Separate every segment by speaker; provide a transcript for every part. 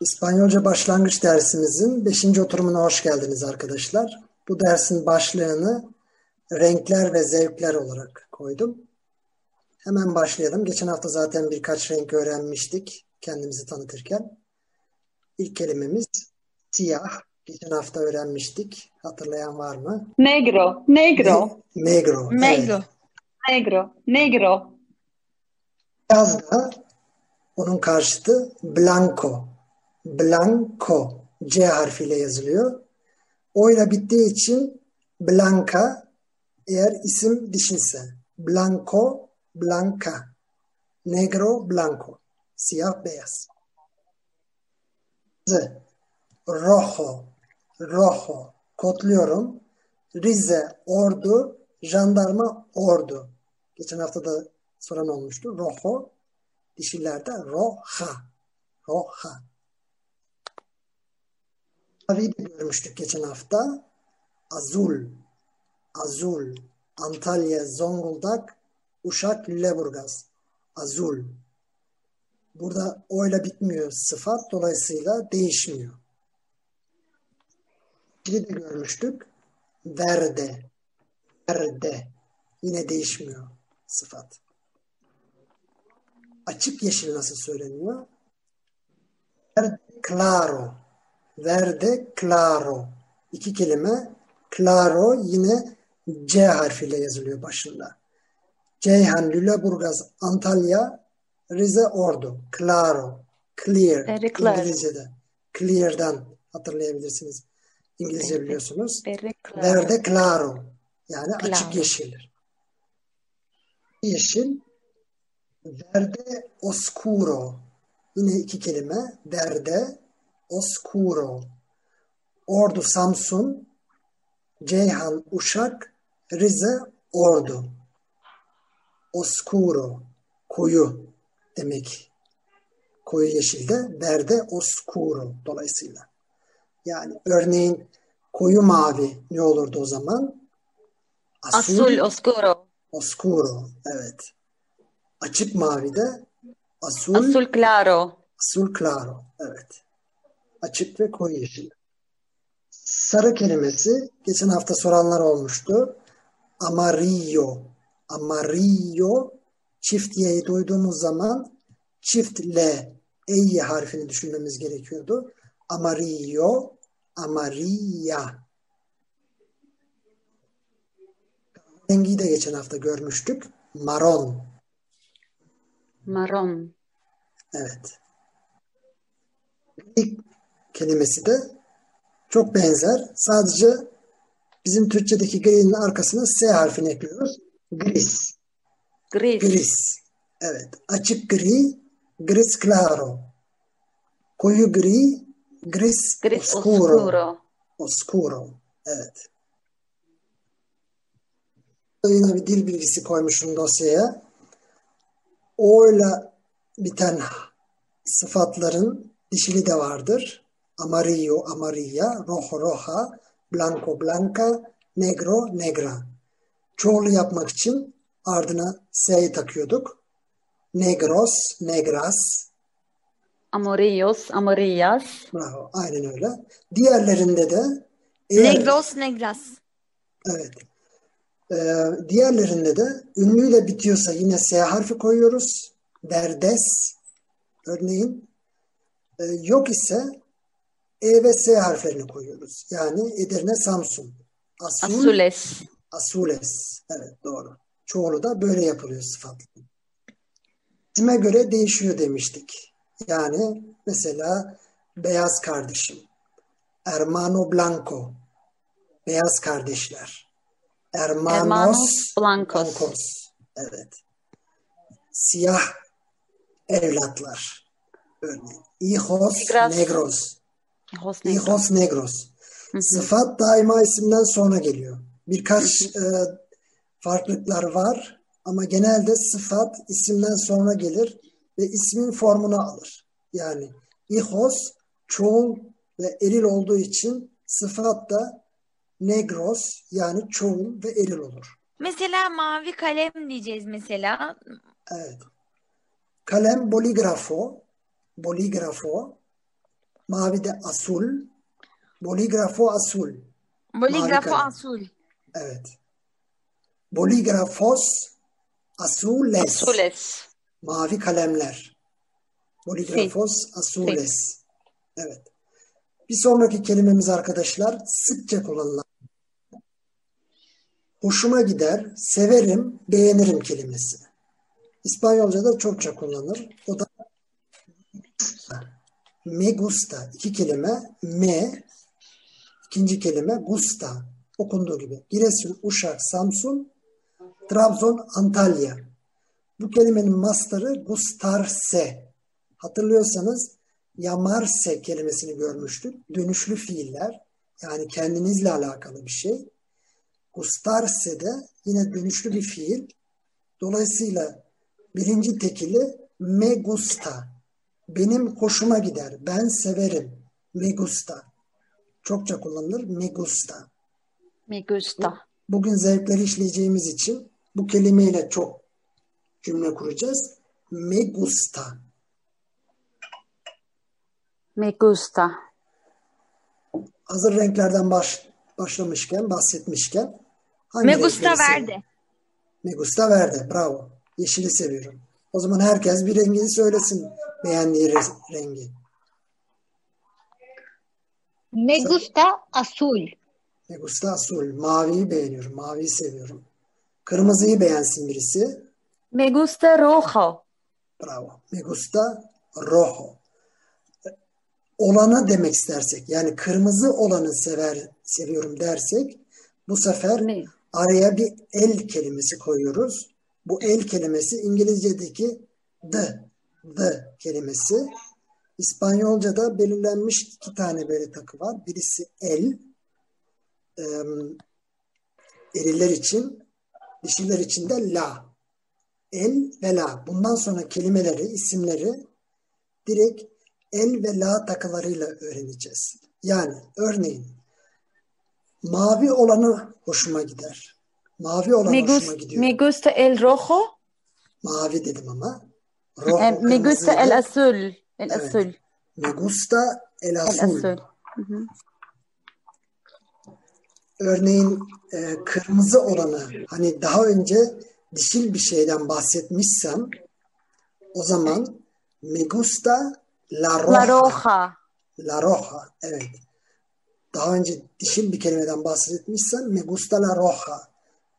Speaker 1: İspanyolca başlangıç dersimizin 5. oturumuna hoş geldiniz arkadaşlar. Bu dersin başlığını renkler ve zevkler olarak koydum. Hemen başlayalım. Geçen hafta zaten birkaç renk öğrenmiştik kendimizi tanıtırken. İlk kelimemiz siyah. Geçen hafta öğrenmiştik. Hatırlayan var mı?
Speaker 2: Negro, negro,
Speaker 1: Ne- negro.
Speaker 3: Negro.
Speaker 1: Evet.
Speaker 2: negro, negro,
Speaker 1: Beyaz da onun karşıtı blanco. Blanco. C harfiyle yazılıyor. O ile bittiği için blanca eğer isim dişinse. Blanco, blanca. Negro, blanco. Siyah, beyaz. Kırmızı. Rojo, rojo. Kodluyorum. Rize, ordu, jandarma, ordu. Geçen hafta da soran olmuştu. Rojo, dişilerde roja, roja. Maviyi de görmüştük geçen hafta. Azul, azul. Antalya, Zonguldak, Uşak, Lüleburgaz. Azul. Burada oyla bitmiyor sıfat. Dolayısıyla değişmiyor. İkili de görmüştük. Verde. Verde. Yine değişmiyor sıfat. Açık yeşil nasıl söyleniyor? Verde claro. Verde claro. İki kelime. Claro yine C harfiyle yazılıyor başında. Ceyhan, Lüleburgaz, Antalya, Rize, Ordu. Claro. Clear.
Speaker 2: Very clear.
Speaker 1: İngilizce'de. Clear'dan hatırlayabilirsiniz. İngilizce biliyorsunuz.
Speaker 2: very claro.
Speaker 1: Verde claro. Yani açık
Speaker 2: Claro.
Speaker 1: yeşil. Yeşil. Verde oscuro. Yine iki kelime. Verde oscuro. Ordu Samsun. Ceyhan Uşak. Rize Ordu. Oscuro. Koyu demek. Koyu yeşilde. Verde oscuro dolayısıyla. Yani örneğin koyu mavi ne olurdu o zaman?
Speaker 3: Azul oscuro.
Speaker 1: Oscuro. Evet. Açık mavi de azul, Azul
Speaker 3: claro.
Speaker 1: claro. Evet. Açık ve koyu yeşil. Sarı kelimesi geçen hafta soranlar olmuştu. Amarillo. Amarillo çift y'yi duyduğumuz zaman çift l e harfini düşünmemiz gerekiyordu. Amarillo, amarilla. Rengi de geçen hafta görmüştük. Maron.
Speaker 3: Marrón.
Speaker 1: Evet. İlk kelimesi de çok benzer. Sadece bizim Türkçedeki gri'nin arkasına S harfini ekliyoruz. Gris.
Speaker 3: Gris.
Speaker 1: Gris. Evet. Açık gri, gris claro. Koyu gri, gris,
Speaker 3: Gris
Speaker 1: oscuro.
Speaker 3: oscuro.
Speaker 1: Oscuro. Evet. Yine bir dil bilgisi koymuşum dosyaya. O'yla biten sıfatların dişili de vardır. Amarillo, amarilla, rojo, roja, blanco, blanca, negro, negra. Çoğulu yapmak için ardına S'yi takıyorduk. Negros, negras.
Speaker 3: Amorillos, amarillas.
Speaker 1: Bravo, aynen öyle. Diğerlerinde de eğer-
Speaker 4: Negros negras.
Speaker 1: Evet. Ee, diğerlerinde de ünlüyle bitiyorsa yine S harfi koyuyoruz. Verdes örneğin. Ee, yok ise E ve S harflerini koyuyoruz. Yani Edirne, Samsun. Asul,
Speaker 3: Azules.
Speaker 1: Asules. Evet doğru. Çoğulu da böyle yapılıyor sıfatlı. İsime göre değişiyor demiştik. Yani mesela beyaz kardeşim. Hermano Blanco. Beyaz kardeşler. Hermanos,
Speaker 3: Hermanos blancos.
Speaker 1: Blancos. Evet. Siyah evlatlar. Örneğin. Hijos
Speaker 3: Negras.
Speaker 1: negros.
Speaker 3: Hijos negros.
Speaker 1: Sıfat daima isimden sonra geliyor. Birkaç e, farklılıklar var ama genelde sıfat isimden sonra gelir ve ismin formunu alır. Yani hijos çoğul ve eril olduğu için sıfat da negros yani çoğul ve eril olur.
Speaker 4: Mesela mavi kalem diyeceğiz mesela.
Speaker 1: Evet. Kalem boligrafo, boligrafo, Mavi de asul. Boligrafo asul.
Speaker 4: Boligrafo azul.
Speaker 1: Evet. Boligrafos azules.
Speaker 3: Azules.
Speaker 1: Mavi kalemler. Boligrafos azules. Evet. Bir sonraki kelimemiz arkadaşlar sıkça kullanılan. Hoşuma gider, severim, beğenirim kelimesi. İspanyolca'da çokça kullanılır. O da me gusta. İki kelime. Me, ikinci kelime gusta. Okunduğu gibi. Giresun, Uşak, Samsun, Trabzon, Antalya. Bu kelimenin mastarı gustarse. Hatırlıyorsanız yamarse kelimesini görmüştük. Dönüşlü fiiller. Yani kendinizle alakalı bir şey. Gustarse de yine dönüşlü bir fiil. Dolayısıyla birinci tekili me gusta. Benim hoşuma gider. Ben severim. Me gusta. Çokça kullanılır. Me gusta.
Speaker 3: Me gusta.
Speaker 1: Bugün zevkleri işleyeceğimiz için bu kelimeyle çok cümle kuracağız. Me gusta.
Speaker 3: Me gusta.
Speaker 1: Hazır renklerden baş, başlamışken, bahsetmişken hangi
Speaker 4: Me gusta verde.
Speaker 1: Me gusta verde. Bravo. Yeşili seviyorum. O zaman herkes bir rengini söylesin. Beğendiği re- rengi.
Speaker 2: Me gusta azul.
Speaker 1: Me gusta azul. Maviyi beğeniyorum. Maviyi seviyorum. Kırmızıyı beğensin birisi.
Speaker 3: Me gusta rojo.
Speaker 1: Bravo. Me gusta rojo. Olanı demek istersek yani kırmızı olanı sever seviyorum dersek bu sefer
Speaker 3: Me-
Speaker 1: araya bir el kelimesi koyuyoruz. Bu el kelimesi İngilizce'deki the, the kelimesi. İspanyolca'da belirlenmiş iki tane böyle takı var. Birisi el, em, eriller için, dişiler için de la. El ve la. Bundan sonra kelimeleri, isimleri direkt el ve la takılarıyla öğreneceğiz. Yani örneğin mavi olanı hoşuma gider. Mavi olan
Speaker 3: Me,
Speaker 1: hoşuma gidiyor.
Speaker 3: me gusta el rojo.
Speaker 1: Mavi dedim ama. Rojo
Speaker 3: Eh, me gusta el azul. El
Speaker 1: Evet.
Speaker 3: azul.
Speaker 1: Me gusta el
Speaker 3: El
Speaker 1: azul.
Speaker 3: azul. Hı hı.
Speaker 1: Örneğin e, kırmızı olanı hani daha önce dişil bir şeyden bahsetmişsem o zaman me gusta la roja.
Speaker 3: La roja.
Speaker 1: La roja. Evet. Daha önce dişil bir kelimeden bahsetmişsem me gusta la roja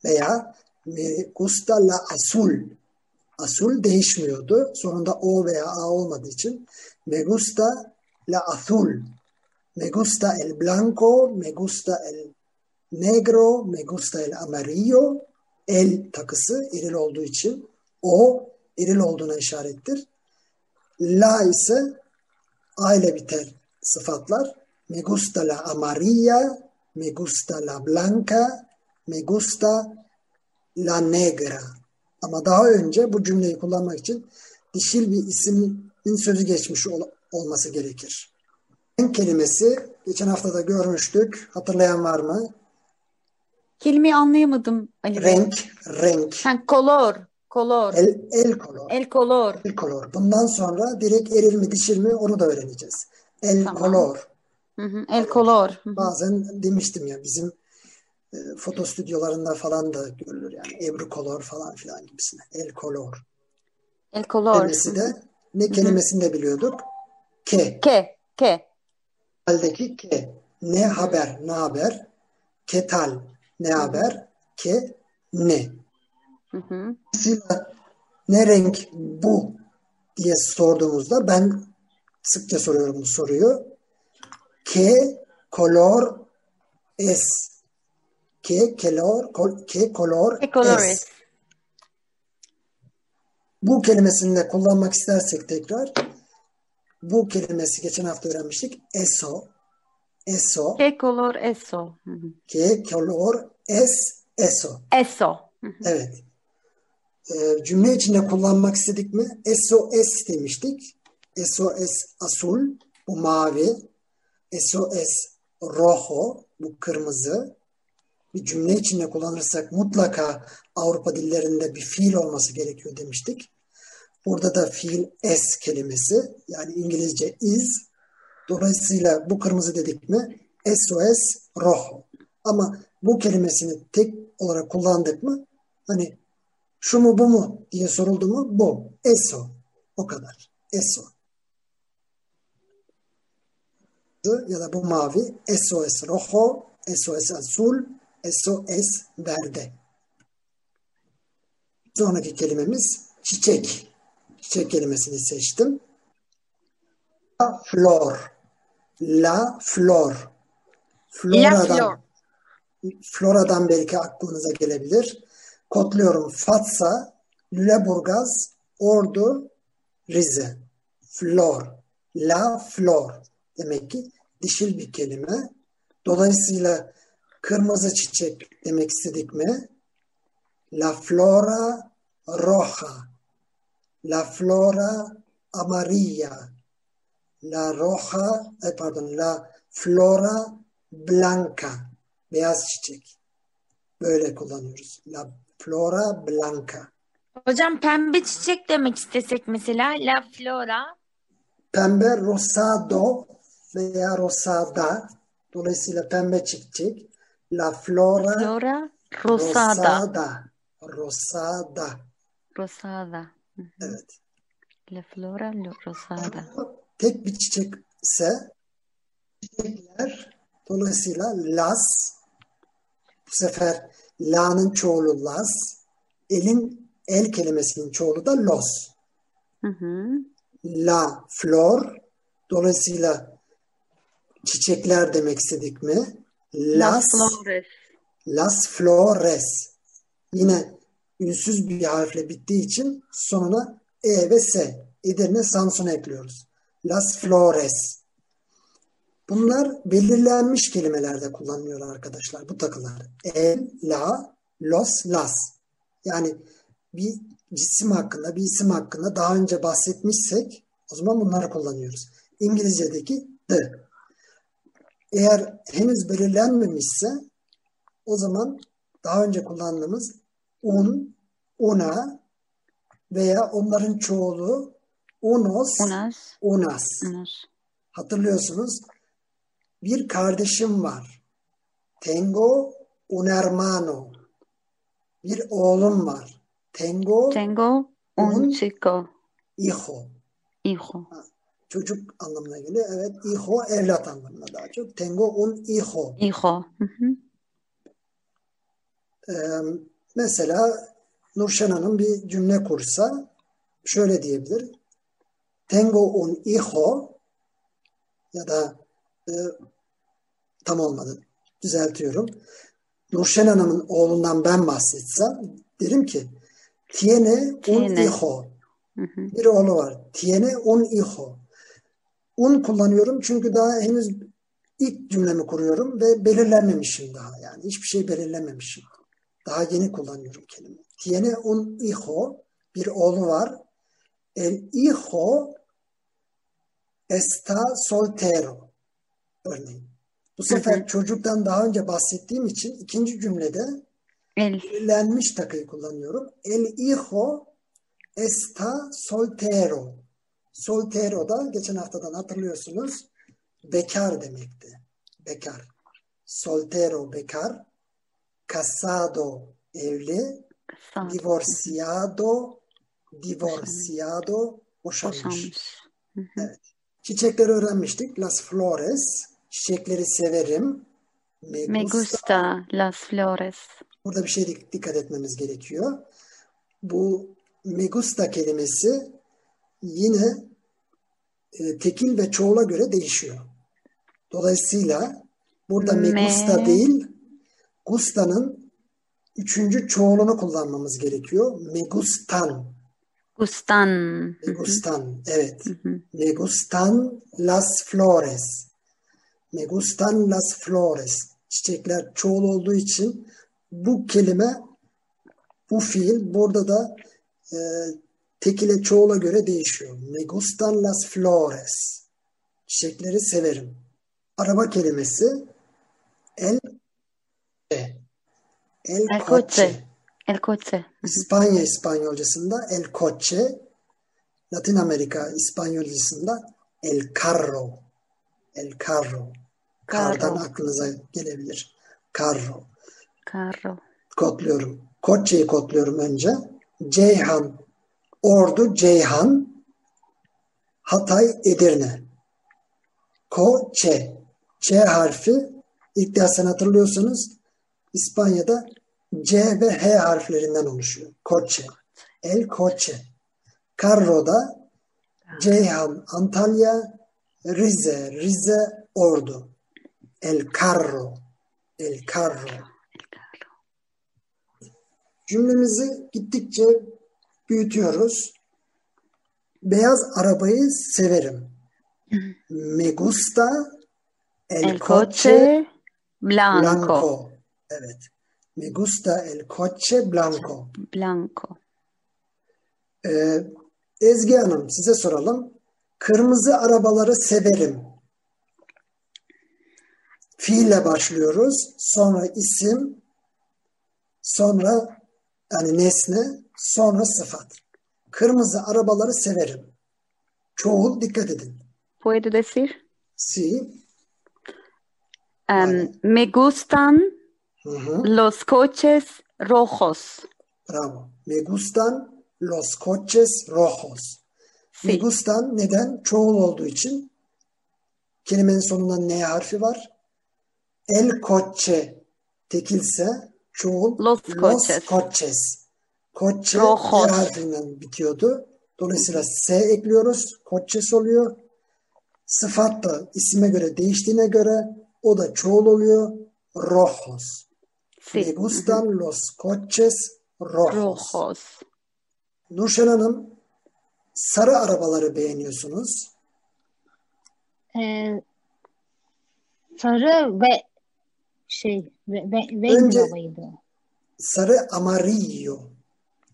Speaker 1: veya me gusta la azul. Azul değişmiyordu. Sonunda o veya a olmadığı için me gusta la azul. Me gusta el blanco, me gusta el negro, me gusta el amarillo. El takısı eril olduğu için o eril olduğuna işarettir. La ise a ile biter sıfatlar. Me gusta la amarilla, me gusta la blanca, me gusta la negra. Ama daha önce bu cümleyi kullanmak için dişil bir ismin sözü geçmiş ol- olması gerekir. Renk kelimesi geçen hafta da görmüştük. Hatırlayan var mı?
Speaker 3: Kelimeyi anlayamadım Ali Bey.
Speaker 1: Renk, renk.
Speaker 3: Ha, color. Color. El,
Speaker 1: El, el color.
Speaker 3: color.
Speaker 1: El color. Bundan sonra direkt eril mi dişil mi onu da öğreneceğiz. El
Speaker 3: Tamam.
Speaker 1: color.
Speaker 3: Hı hı, El. Hı hı.
Speaker 1: Bazen demiştim ya bizim e, foto stüdyolarında falan da görülür yani Ebru color falan filan gibisine. El color.
Speaker 3: El color.
Speaker 1: Kelimesi de ne kelimesini de biliyorduk? Ke.
Speaker 3: Que. Que.
Speaker 1: Haldeki ke. Ne haber? Ne haber? Ketal. Ne haber? Ke. Ne.
Speaker 3: Hı hı.
Speaker 1: Ne renk bu diye sorduğumuzda ben sıkça soruyorum bu soruyu. Que color es? Que color, col- que color
Speaker 3: Que color
Speaker 1: es?
Speaker 3: es?
Speaker 1: Bu kelimesini de kullanmak istersek tekrar bu kelimesi geçen hafta öğrenmiştik. Eso. Eso.
Speaker 3: Que color eso?
Speaker 1: Que color es eso.
Speaker 3: Eso.
Speaker 1: Evet. Ee, cümle içinde kullanmak istedik mi? SOS demiştik. SOS azul, bu mavi. SOS rojo, bu kırmızı. Bir cümle içinde kullanırsak mutlaka Avrupa dillerinde bir fiil olması gerekiyor demiştik. Burada da fiil s kelimesi yani İngilizce is Dolayısıyla bu kırmızı dedik mi SOS rojo. Ama bu kelimesini tek olarak kullandık mı hani şu mu bu mu diye soruldu mu bu. Eso. O kadar. Eso. Ya da bu mavi. SOS rojo, SOS azul, SOS verde. Sonraki kelimemiz çiçek. Çiçek kelimesini seçtim. La flor. La flor.
Speaker 4: La
Speaker 1: Flora'dan,
Speaker 4: flor.
Speaker 1: Flora'dan belki aklınıza gelebilir. Kodluyorum. Fatsa, Lüleburgaz, Ordu, Rize. Flor. La flor. Demek ki dişil bir kelime. Dolayısıyla kırmızı çiçek demek istedik mi? La flora roja. La flora amarilla. La roja, eh, pardon, la flora blanca. Beyaz çiçek. Böyle kullanıyoruz. La flora blanca.
Speaker 4: Hocam pembe çiçek demek istesek mesela la flora.
Speaker 1: Pembe rosado veya rosada. Dolayısıyla pembe çiçek. La flora
Speaker 3: Flora rosada.
Speaker 1: rosada. Rosada.
Speaker 3: Rosada. Hı hı.
Speaker 1: Evet.
Speaker 3: La flora lo- rosada.
Speaker 1: Tek bir çiçek ise çiçekler dolayısıyla las bu sefer la'nın çoğulu las elin el kelimesinin çoğulu da los.
Speaker 3: Hı hı.
Speaker 1: La flor dolayısıyla çiçekler demek istedik mi? Las
Speaker 3: flores.
Speaker 1: Las Flores. Yine ünsüz bir harfle bittiği için sonuna E ve S. Edirne Samsun'a ekliyoruz. Las Flores. Bunlar belirlenmiş kelimelerde kullanılıyor arkadaşlar bu takılar. El, la, los, las. Yani bir cisim hakkında, bir isim hakkında daha önce bahsetmişsek o zaman bunları kullanıyoruz. İngilizce'deki the. Eğer henüz belirlenmemişse o zaman daha önce kullandığımız un, una veya onların çoğulu unos,
Speaker 3: Unas.
Speaker 1: unas. Hatırlıyorsunuz. Bir kardeşim var. Tengo un hermano. Bir oğlum var. Tengo
Speaker 3: Tengo un
Speaker 1: Un-
Speaker 3: chico.
Speaker 1: hijo.
Speaker 3: Hijo.
Speaker 1: Çocuk anlamına geliyor. Evet, hijo evlat anlamına daha çok. Tengo un hijo.
Speaker 3: Hijo. Hı hı.
Speaker 1: Ee, mesela Nurşen Hanım bir cümle kursa şöyle diyebilir. Tengo un hijo ya da e, tam olmadı. Düzeltiyorum. Nurşen Hanım'ın oğlundan ben bahsetsem derim ki tiene un hijo.
Speaker 3: Hı hı.
Speaker 1: Bir oğlu var. Tiene un hijo. Un kullanıyorum çünkü daha henüz ilk cümlemi kuruyorum ve belirlenmemişim daha yani. Hiçbir şey belirlememişim. Daha yeni kullanıyorum kelime. Tiene un hijo. Bir oğlu var. El hijo está soltero. Örneğin. Bu sefer çocuktan daha önce bahsettiğim için ikinci cümlede
Speaker 3: El.
Speaker 1: belirlenmiş takıyı kullanıyorum. El hijo está soltero. Soltero da geçen haftadan hatırlıyorsunuz bekar demekti. Bekar. Soltero bekar. Casado evli. Divorciado divorciado boşanmış.
Speaker 3: Boşanmış.
Speaker 1: Çiçekleri öğrenmiştik. Las flores. Çiçekleri severim. Me
Speaker 3: Me
Speaker 1: gusta.
Speaker 3: gusta las flores.
Speaker 1: Burada bir şey dik- dikkat etmemiz gerekiyor. Bu me gusta kelimesi yine e, tekil ve çoğula göre değişiyor. Dolayısıyla burada me
Speaker 3: Me-
Speaker 1: gusta değil, gusta'nın üçüncü çoğulunu kullanmamız gerekiyor. Me gustan.
Speaker 3: Gustan.
Speaker 1: Me gustan. Evet.
Speaker 3: Hı hı.
Speaker 1: Me gustan las flores. Me gustan las flores. Çiçekler çoğul olduğu için bu kelime, bu fiil burada da e, tekile çoğula göre değişiyor. Me gustan las flores. Çiçekleri severim. Araba kelimesi el el
Speaker 3: El
Speaker 1: coche.
Speaker 3: El coche.
Speaker 1: İspanya İspanyolcasında el coche, Latin Amerika İspanyolcasında el carro. El carro.
Speaker 3: Carro.
Speaker 1: Kardan aklınıza gelebilir. Carro.
Speaker 3: Carro.
Speaker 1: Kodluyorum. Koçe'yi kodluyorum önce. Ceyhan. Ordu Ceyhan. Hatay Edirne. Koçe. Ç harfi ilk dersten hatırlıyorsanız İspanya'da C ve H harflerinden oluşuyor. Koçe. El Koçe. Carro'da Ceyhan, Antalya, Rize, Rize, Ordu. El Carro. El carro. Cümlemizi gittikçe büyütüyoruz. Beyaz arabayı severim. Me gusta el,
Speaker 3: El
Speaker 1: coche
Speaker 3: blanco.
Speaker 1: blanco. Evet. Me gusta el coche blanco.
Speaker 3: Blanco.
Speaker 1: Ee, Ezgi Hanım size soralım. Kırmızı arabaları severim. Fiille başlıyoruz. Sonra isim, sonra yani nesne, sonra sıfat. Kırmızı arabaları severim. Çoğul dikkat edin.
Speaker 3: ¿Puedo decir? Em,
Speaker 1: Vale.
Speaker 3: me gustan
Speaker 1: hı hı,
Speaker 3: los coches rojos.
Speaker 1: bravo. Me gustan los coches rojos. Me
Speaker 3: Sí.
Speaker 1: gustan neden? Çoğul olduğu için kelimenin sonunda N harfi var. El coche tekilse çoğul
Speaker 3: Los coches.
Speaker 1: coches. Coche
Speaker 3: Rojos.
Speaker 1: Harfinden bitiyordu. Dolayısıyla S ekliyoruz. Coches oluyor. Sıfat da isime göre değiştiğine göre o da çoğul oluyor. Rojos. Me
Speaker 3: Sí.
Speaker 1: gustan los coches rojos.
Speaker 3: Rojos.
Speaker 1: Nurşen Hanım sarı arabaları beğeniyorsunuz.
Speaker 2: Ee, sarı ve şey ve, ve, renk
Speaker 1: Önce-
Speaker 2: arabaydı.
Speaker 1: Sarı amarillo.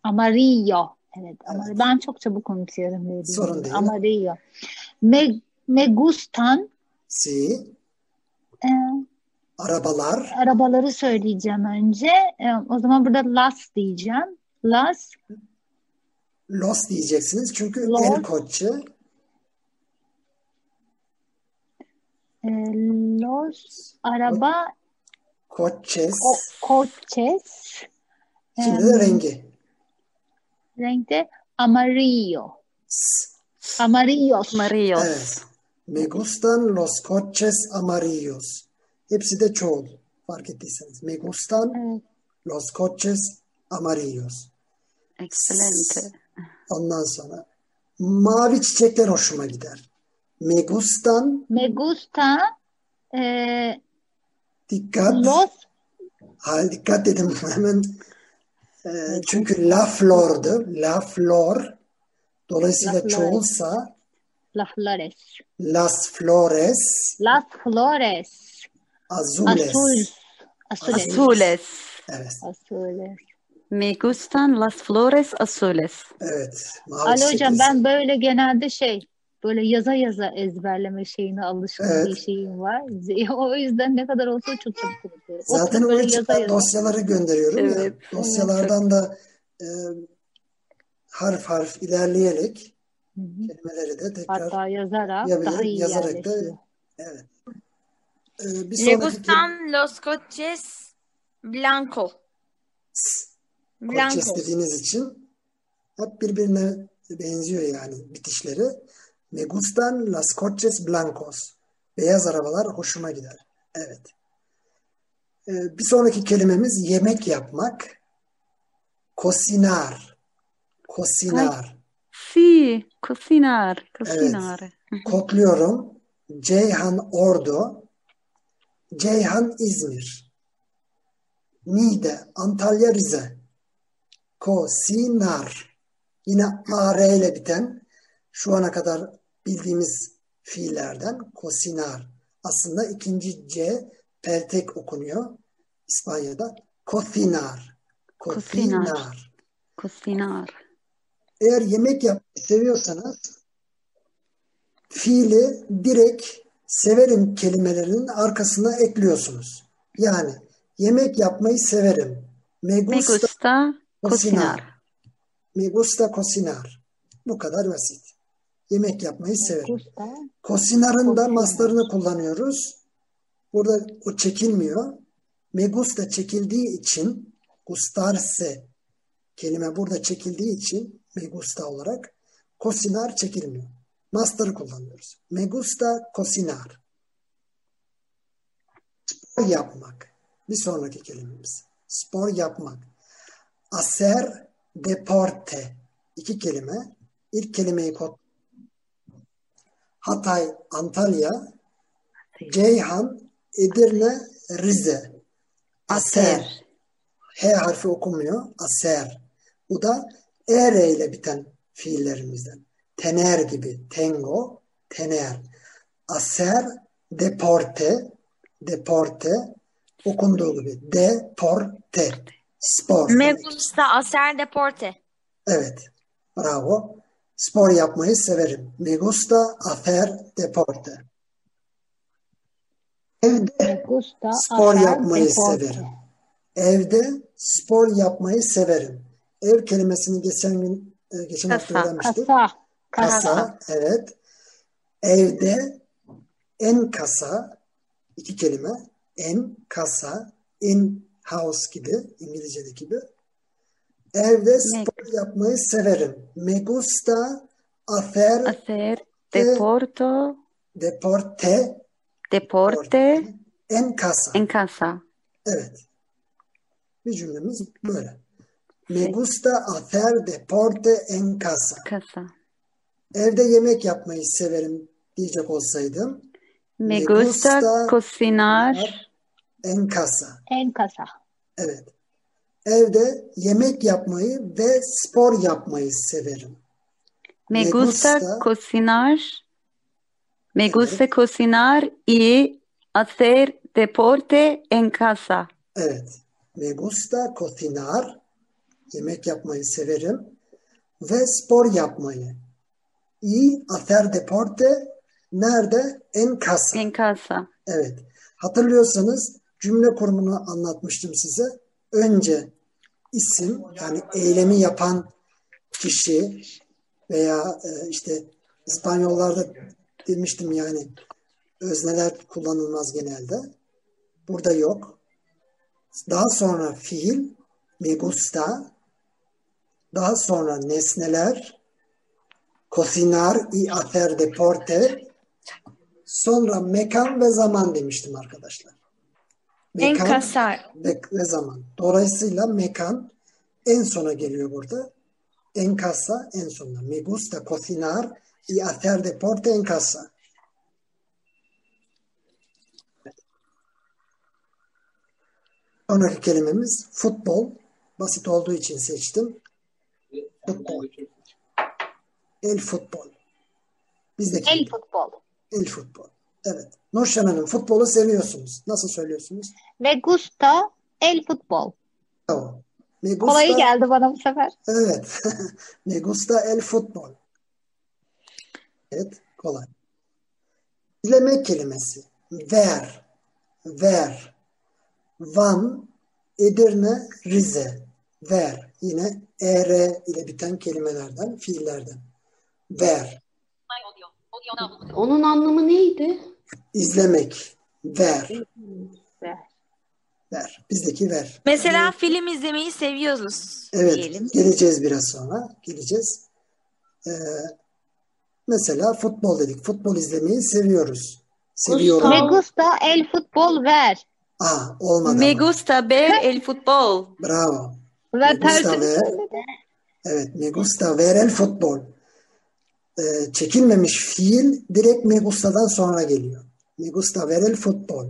Speaker 2: Amarillo. Evet,
Speaker 1: Evet.
Speaker 2: ama ben çok çabuk unutuyorum dediğim
Speaker 1: Sorun değil.
Speaker 2: Amarillo. Me, me gustan
Speaker 1: Si.
Speaker 2: e,
Speaker 1: Arabalar.
Speaker 2: arabaları söyleyeceğim önce. E, o zaman burada las diyeceğim. Las
Speaker 1: Los diyeceksiniz. Çünkü
Speaker 2: Los.
Speaker 1: el coche.
Speaker 2: e, los araba
Speaker 1: Coches.
Speaker 2: o, coches
Speaker 1: Şimdi de rengi.
Speaker 2: Renkte amarillo. Amarillos.
Speaker 3: Amarillos.
Speaker 1: Evet. Me gustan los coches amarillos. Hepsi de çoğul. Fark ettiyseniz. Me gustan
Speaker 2: Evet.
Speaker 1: los coches amarillos.
Speaker 3: Excelente.
Speaker 1: Ondan sonra mavi çiçekler hoşuma gider. Me gustan
Speaker 2: Me gusta e,
Speaker 1: dikkat.
Speaker 2: los
Speaker 1: Hayır dikkat dedim hemen. Ee, çünkü la flor'du. La flor. Dolayısıyla
Speaker 2: La
Speaker 1: çoğulsa
Speaker 2: las flores.
Speaker 1: las flores
Speaker 2: Las flores.
Speaker 1: azules.
Speaker 2: Azul. Azules.
Speaker 3: Azules.
Speaker 1: Evet.
Speaker 2: Azules.
Speaker 3: Me gustan las flores azules.
Speaker 1: Evet.
Speaker 2: Ali hocam ben böyle genelde şey böyle yaza yaza ezberleme şeyine alışkın
Speaker 1: Evet.
Speaker 2: bir şeyim var. O yüzden ne kadar olsa çok çabuk unutuyorum.
Speaker 1: Zaten
Speaker 2: böyle
Speaker 1: için ben dosyaları gönderiyorum ya.
Speaker 3: Evet.
Speaker 1: Dosyalardan da e, harf harf ilerleyerek
Speaker 2: Hı hı.
Speaker 1: kelimeleri de tekrar
Speaker 2: Hatta yazarak daha iyi
Speaker 1: yazarak da evet. E, bir sonraki
Speaker 4: gustan los coches blanco.
Speaker 1: Coches
Speaker 4: Blancos.
Speaker 1: dediğiniz için hep birbirine benziyor yani bitişleri. Me gustan las coches blancos. Beyaz arabalar hoşuma gider. Evet. Ee, bir sonraki kelimemiz yemek yapmak. Cocinar. Cocinar.
Speaker 3: Sí, cocinar, cocinar.
Speaker 1: Kodluyorum. Ceyhan Ordu. Ceyhan İzmir. Niğde Antalya Rize. Kosinar. Yine AR ile biten şu ana kadar bildiğimiz fiillerden kosinar. Aslında ikinci C peltek okunuyor İspanya'da. Kosinar.
Speaker 3: Kosinar.
Speaker 1: Kosinar. Eğer yemek yapmayı seviyorsanız fiili direkt severim kelimelerinin arkasına ekliyorsunuz. Yani yemek yapmayı severim. Me
Speaker 3: Me
Speaker 1: gusta
Speaker 3: gusta
Speaker 1: cocinar.
Speaker 3: cocinar.
Speaker 1: Me gusta cocinar. Bu kadar basit. Yemek yapmayı severim.
Speaker 2: Gusta.
Speaker 1: Cocinar'ın da maslarını kullanıyoruz. Burada o çekilmiyor. Me gusta çekildiği için gustarse kelime burada çekildiği için me gusta olarak cocinar çekilmiyor. Master'ı kullanıyoruz. Me gusta cocinar. Spor yapmak. Bir sonraki kelimemiz. Spor yapmak. Hacer deporte. İki kelime. İlk kelimeyi kod. Hatay, Antalya, Ceyhan, Edirne, Rize. Aser. H harfi okunmuyor. Aser. Bu da er ile biten fiillerimizden. Tener gibi. Tengo, tener. Aser, deporte, deporte okunduğu gibi. Deporte. Spor.
Speaker 4: Me gusta hacer deporte.
Speaker 1: Evet. Bravo. Spor yapmayı severim. Me gusta hacer deporte. Evde
Speaker 2: gusta
Speaker 1: spor yapmayı
Speaker 2: deporte.
Speaker 1: severim. Evde spor yapmayı severim. Ev kelimesini geçen gün e, geçen hafta öğrenmiştik.
Speaker 2: Kasa,
Speaker 1: Kasa. evet. Evde en kasa iki kelime. En kasa, in house gibi İngilizce'deki gibi. Evde spor yapmayı severim. Me gusta hacer
Speaker 3: Hacer deporto,
Speaker 1: deporte
Speaker 3: deporte
Speaker 1: en casa.
Speaker 3: en casa.
Speaker 1: Evet. Bir cümlemiz böyle. Me gusta hacer deporte en casa.
Speaker 3: Casa.
Speaker 1: Evde yemek yapmayı severim diyecek olsaydım.
Speaker 3: Me
Speaker 1: Me
Speaker 3: gusta
Speaker 1: gusta
Speaker 3: cocinar
Speaker 1: En casa.
Speaker 2: En kasa.
Speaker 1: Evet. Evde yemek yapmayı ve spor yapmayı severim.
Speaker 3: Me
Speaker 1: Me
Speaker 3: gusta
Speaker 1: gusta-
Speaker 3: cocinar. Me gusta cocinar y hacer deporte en casa.
Speaker 1: Evet. Me gusta cocinar. Yemek yapmayı severim. Ve spor yapmayı. Y hacer deporte. Nerede? En casa.
Speaker 3: En casa.
Speaker 1: Evet. Hatırlıyorsanız cümle kurumunu anlatmıştım size. Önce isim yani eylemi yapan kişi veya e, işte İspanyollarda demiştim yani özneler kullanılmaz genelde. Burada yok. Daha sonra fiil me gusta daha sonra nesneler cocinar y hacer deporte Sonra mekan ve zaman demiştim arkadaşlar.
Speaker 4: En
Speaker 1: Mekan
Speaker 4: casa.
Speaker 1: ve, ve zaman. Dolayısıyla mekan en sona geliyor burada. En casa en sonuna. Me gusta cocinar y hacer deporte en casa. Sonraki kelimemiz futbol. Basit olduğu için seçtim. Futbol. El futbol. Bizdeki
Speaker 2: El futbol.
Speaker 1: El futbol. Evet. Nurşen Hanım futbolu seviyorsunuz. Nasıl söylüyorsunuz?
Speaker 2: Me gusta el futbol.
Speaker 1: Bravo. Me
Speaker 2: Kolayı
Speaker 1: gusta,
Speaker 2: geldi bana bu sefer.
Speaker 1: evet. Me gusta el futbol. Evet. Kolay. İzlemek kelimesi. Ver. Ver. Van. Edirne. Rize. Ver. Yine er ile biten kelimelerden, fiillerden. Ver.
Speaker 5: Onun anlamı neydi?
Speaker 1: İzlemek. Ver.
Speaker 2: Ver.
Speaker 1: Ver. Bizdeki ver.
Speaker 4: Mesela film izlemeyi seviyoruz
Speaker 1: Evet,
Speaker 4: diyelim.
Speaker 1: geleceğiz biraz sonra. Geleceğiz. Ee, mesela futbol dedik. Futbol izlemeyi seviyoruz. Seviyorum.
Speaker 2: Me gusta el futbol ver.
Speaker 1: Aa, olmadı
Speaker 3: Me
Speaker 1: ama.
Speaker 3: gusta ver el fútbol.
Speaker 1: Bravo.
Speaker 2: Ve
Speaker 1: Me gusta ver. Evet, me gusta ver el futbol. Ee, çekilmemiş fiil direkt me gusta'dan sonra geliyor. Me gusta ver el futbol.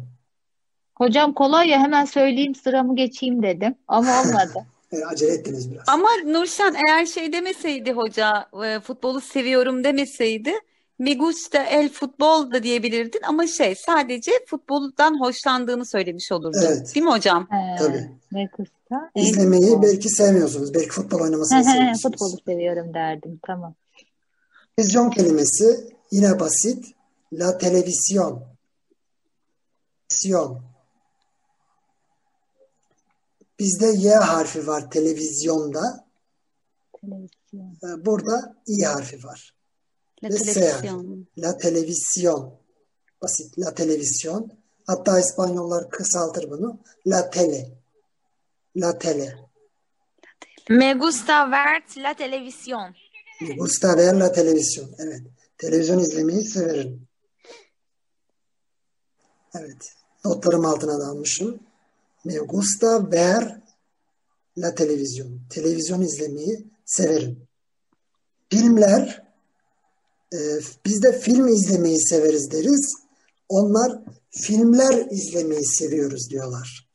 Speaker 2: Hocam kolay ya hemen söyleyeyim sıramı geçeyim dedim. Ama olmadı.
Speaker 1: Ee, acele ettiniz biraz.
Speaker 3: Ama Nurşen eğer şey demeseydi hoca e, futbolu seviyorum demeseydi me gusta el futbol da diyebilirdin ama şey sadece futboldan hoşlandığını söylemiş olurdun.
Speaker 1: Evet.
Speaker 3: Değil mi hocam?
Speaker 2: He,
Speaker 1: Tabii.
Speaker 2: me gusta
Speaker 1: İzlemeyi
Speaker 2: futbol.
Speaker 1: belki sevmiyorsunuz. Belki futbol oynamasını seviyorsunuz.
Speaker 2: Futbolu seviyorum derdim. Tamam.
Speaker 1: Televizyon kelimesi yine basit. La televizyon. Televizyon. Bizde Y harfi var televizyonda.
Speaker 2: Televizyon.
Speaker 1: Ee, Burada İ harfi var.
Speaker 3: La
Speaker 1: ve ser.
Speaker 3: televisión.
Speaker 1: La televisión. Basit. La televisión. Hatta İspanyollar kısaltır bunu. La tele. La tele.
Speaker 4: Me gusta ver la televisión.
Speaker 1: Me gusta ver la televisión. Evet. Televizyon izlemeyi severim. Evet. Notlarım altına da almışım. Me gusta ver la televisión. Televizyon izlemeyi severim. Filmler e, biz de film izlemeyi severiz deriz. Onlar filmler izlemeyi seviyoruz diyorlar.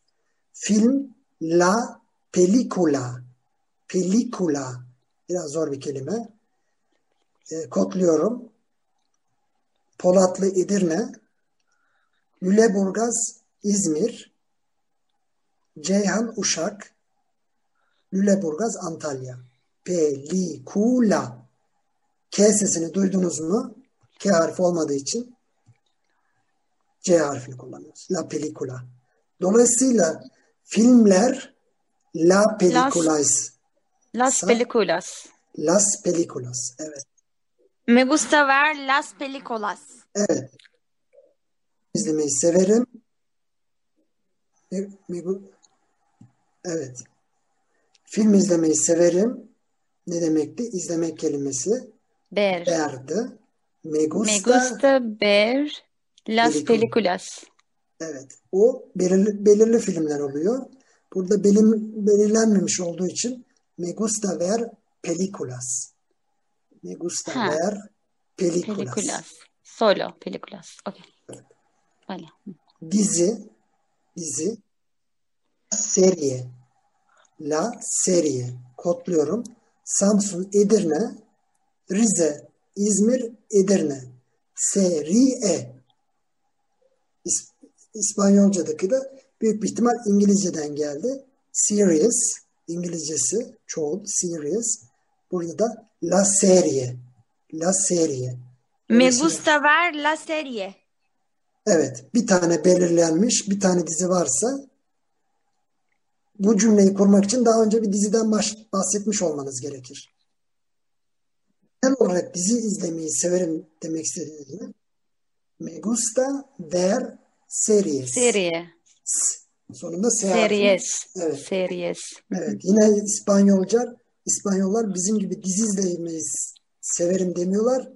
Speaker 1: Film la película. Película. Biraz zor bir kelime. E, kodluyorum. Polatlı Edirne, Lüleburgaz İzmir, Ceyhan Uşak, Lüleburgaz Antalya. Pelikula. K sesini duydunuz mu? K harfi olmadığı için C harfini kullanıyoruz. La película. Dolayısıyla filmler La películas.
Speaker 3: Las
Speaker 1: Sa-
Speaker 3: películas.
Speaker 1: Las películas. Evet.
Speaker 4: Me gusta ver las películas.
Speaker 1: Evet. İzlemeyi severim. Gu- Evet. Film izlemeyi severim. Ne demekti? İzlemek kelimesi.
Speaker 3: Ver.
Speaker 1: Verdi. Me
Speaker 3: Me
Speaker 1: gusta.
Speaker 3: gusta ver las
Speaker 1: Película.
Speaker 3: películas.
Speaker 1: Evet. O belirli, belirli filmler oluyor. Burada belim, belirlenmemiş olduğu için me gusta ver películas. Me gusta
Speaker 3: Ha.
Speaker 1: ver películas.
Speaker 3: Películas. Solo películas. Okay. Vale.
Speaker 1: Dizi, dizi, serie, la serie, kodluyorum. Samsun, Edirne, Rize, İzmir, Edirne. Serie. İs- İspanyolcadaki de büyük bir ihtimal İngilizceden geldi. Series, İngilizcesi, çoğul, series. Burada da la serie, la serie.
Speaker 4: Me gusta ver la serie.
Speaker 1: Evet, bir tane belirlenmiş, bir tane dizi varsa bu cümleyi kurmak için daha önce bir diziden bahsetmiş olmanız gerekir. Genel olarak dizi izlemeyi severim demek istediğinizde me gusta ver series.
Speaker 3: Serie.
Speaker 1: Sonunda.
Speaker 3: Series.
Speaker 1: Evet.
Speaker 3: Series.
Speaker 1: Evet, yine İspanyolca, İspanyollar bizim gibi dizi izlemeyi severim demiyorlar.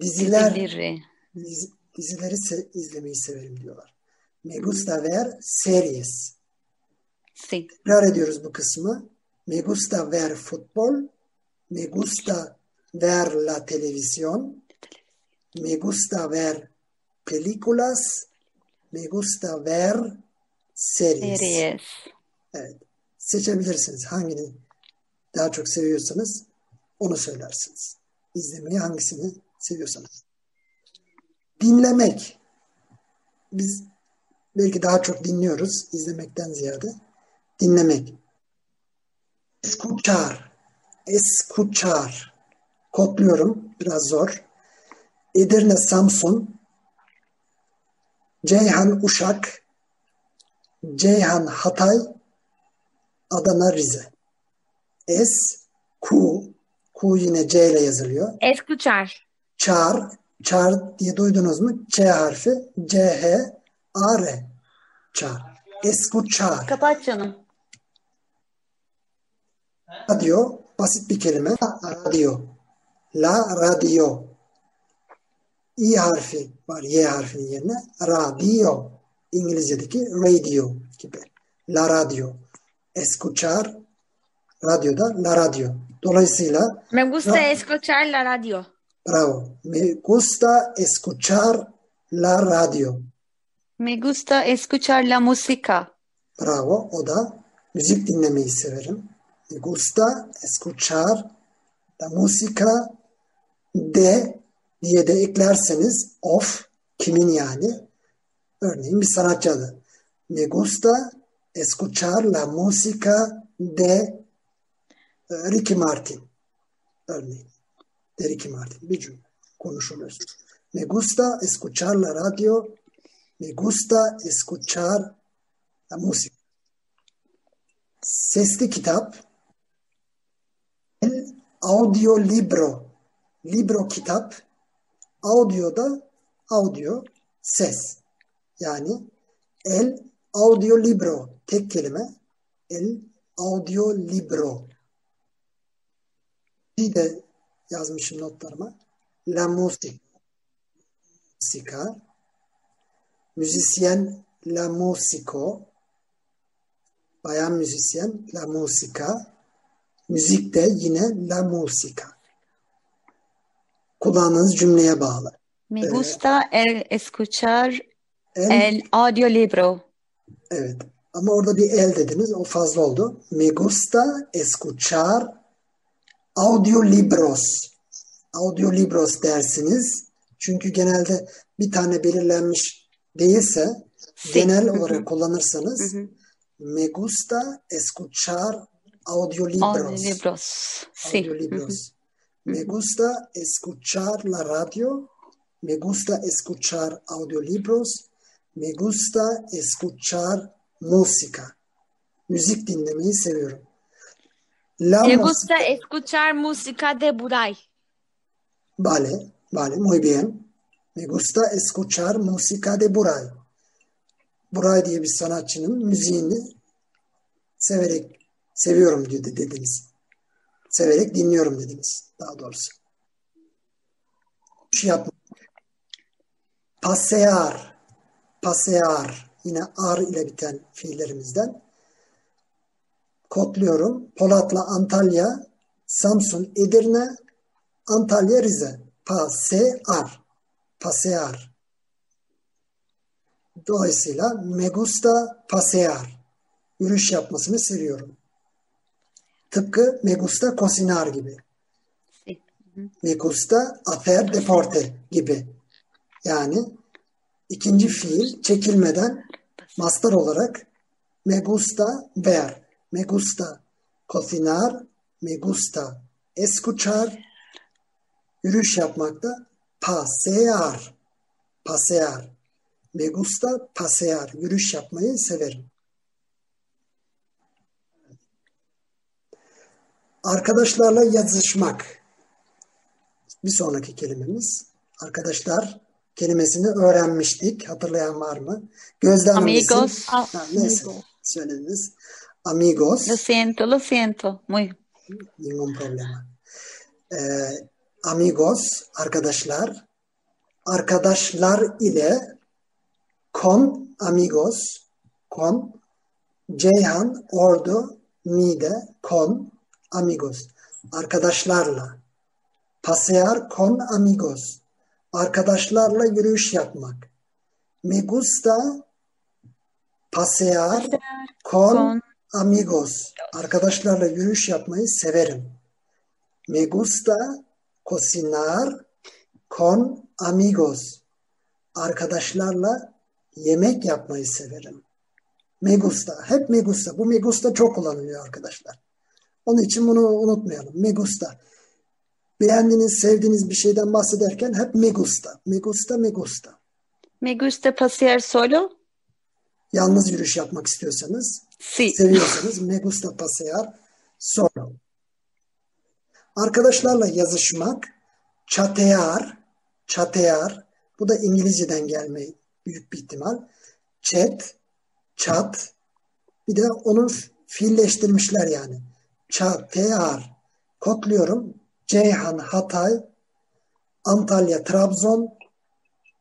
Speaker 1: Diziler
Speaker 3: Dizileri.
Speaker 1: Dizi- dizileri se- izlemeyi severim diyorlar. Me gusta ver series.
Speaker 3: Sí.
Speaker 1: Tekrar ediyoruz bu kısmı. Me gusta ver fútbol. Me gusta ver la televisión. Me gusta ver películas. Me gusta ver series.
Speaker 3: Series.
Speaker 1: Evet. Seçebilirsiniz. Hangini daha çok seviyorsanız onu söylersiniz. İzlemeyi hangisini seviyorsanız. Dinlemek. Biz belki daha çok dinliyoruz izlemekten ziyade. Dinlemek. Escuchar. Escuchar. Kodluyorum. Biraz zor. Edirne, Samsun. Ceyhan, Uşak. Ceyhan, Hatay. Adana, Rize. Es, Ku. Ku yine C ile yazılıyor.
Speaker 4: Escuchar.
Speaker 1: Çağır. Çağır diye duydunuz mu? Ç harfi. C, H, A, R. Çağır. Escuchar.
Speaker 3: Kapat canım.
Speaker 1: Radyo. Basit bir kelime. Radyo. La radyo. İ harfi var Y harfinin yerine. Radyo. İngilizce'deki radio gibi. La radyo. Escuchar. Radyoda la radyo. Dolayısıyla
Speaker 4: Me gusta escuchar la radio.
Speaker 1: Bravo. Me gusta escuchar la radio.
Speaker 3: Me gusta escuchar la música.
Speaker 1: Bravo. O da müzik dinlemeyi severim. Me gusta escuchar la música de diye de eklerseniz of kimin yani? Örneğin bir sanatçı adı. Me gusta escuchar la música de e, Ricky Martin. Örneğin. De Ricky Martin. Bir cümle. Konuşuluyor. Me gusta escuchar la radio. Me gusta escuchar la música. Sesli kitap. El audio libro. Libro kitap. Audio da audio, ses. Yani el audio libro tek kelime. El audio libro. Bir de yazmışım notlarıma. La musica. Müzisyen la musico. Bayan müzisyen la musica. Müzik de yine la musica. Kulağınız cümleye bağlı.
Speaker 3: Me
Speaker 1: Evet.
Speaker 3: gusta el escuchar
Speaker 1: El,
Speaker 3: el audiolibro.
Speaker 1: evet. Ama orada bir el dediniz. O fazla oldu. Me gusta escuchar audiolibros. Audiolibros dersiniz. Çünkü genelde bir tane belirlenmiş değilse genel olarak kullanırsanız me gusta escuchar audiolibros.
Speaker 3: Audiolibros. Sí.
Speaker 1: Audiolibros. Me gusta escuchar la radio. Me gusta escuchar audiolibros. Me gusta escuchar música. Müzik dinlemeyi seviyorum. Música.
Speaker 4: gusta escuchar música de Buray.
Speaker 1: Vale, vale, muy bien. Me gusta escuchar música de Buray. Buray diye bir sanatçının müziğini severek seviyorum dedi dediniz. Severek dinliyorum dediniz daha doğrusu. Şu yapmak. Pasear. Pasear. Yine ar ile biten fiillerimizden. Kodluyorum. Polat'la Antalya, Samsun, Edirne, Antalya, Rize. Pasear. Pasear. Dolayısıyla me gusta pasear. Yürüyüş yapmasını seviyorum. Tıpkı me gusta cocinar gibi.
Speaker 3: Sí.
Speaker 1: Me gusta hacer deporte gibi. Yani ikinci fiil çekilmeden mastar olarak me gusta ver. Me gusta cocinar. Me gusta escuchar. Yürüyüş yapmakta pasear. Pasear. Me gusta pasear. Yürüyüş yapmayı severim. Arkadaşlarla yazışmak. Bir sonraki kelimemiz. Arkadaşlar kelimesini öğrenmiştik. Hatırlayan var mı? Bilsin.
Speaker 3: Amigos.
Speaker 1: Ha, neyse. Söylediniz. Amigos.
Speaker 3: Lo siento, lo siento. Muy.
Speaker 1: Ningún problema. Ee, amigos, arkadaşlar. Arkadaşlar ile con amigos, con Ceyhan, Ordu, Niğde, con amigos. Arkadaşlarla. Pasear con amigos. Arkadaşlarla yürüyüş yapmak. Me gusta pasear con
Speaker 3: Con
Speaker 1: amigos. Arkadaşlarla yürüyüş yapmayı severim. Me gusta cocinar con amigos. Arkadaşlarla yemek yapmayı severim. Me gusta. Hep me gusta. Bu me gusta çok kullanılıyor arkadaşlar. Onun için bunu unutmayalım. Me gusta. Beğendiğiniz, sevdiğiniz bir şeyden bahsederken hep me gusta. Me gusta, me gusta.
Speaker 3: me gusta pasear solo.
Speaker 1: Yalnız yürüyüş yapmak istiyorsanız
Speaker 3: Sí.
Speaker 1: seviyorsanız me gusta pasear. Arkadaşlarla yazışmak, chatear, chatear, bu da İngilizceden gelme büyük bir ihtimal. Chat, chat, bir de onu fiilleştirmişler yani. Chatear. Kodluyorum. Ceyhan, Hatay, Antalya, Trabzon,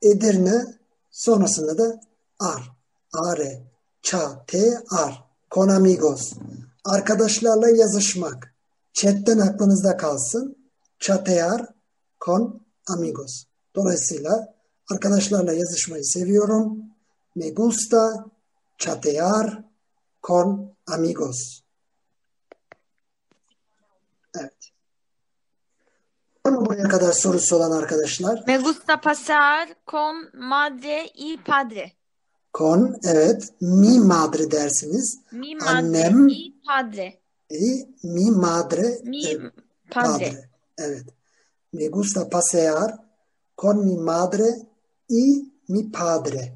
Speaker 1: Edirne, sonrasında da ar. Are. Ça. Con amigos. Arkadaşlarla yazışmak. Chat'ten aklınızda kalsın. Chatear con amigos. Dolayısıyla arkadaşlarla yazışmayı seviyorum. Me gusta chatear con amigos. Evet. Var mı buraya kadar sorusu olan arkadaşlar?
Speaker 4: Me gusta pasear con madre y padre.
Speaker 1: Con, evet. Mi madre dersiniz.
Speaker 4: Mi madre
Speaker 1: Annem.
Speaker 4: y padre.
Speaker 1: E, mi madre.
Speaker 4: Mi
Speaker 1: evet.
Speaker 4: padre.
Speaker 1: Padre. Evet. Me gusta pasear con mi madre y mi padre.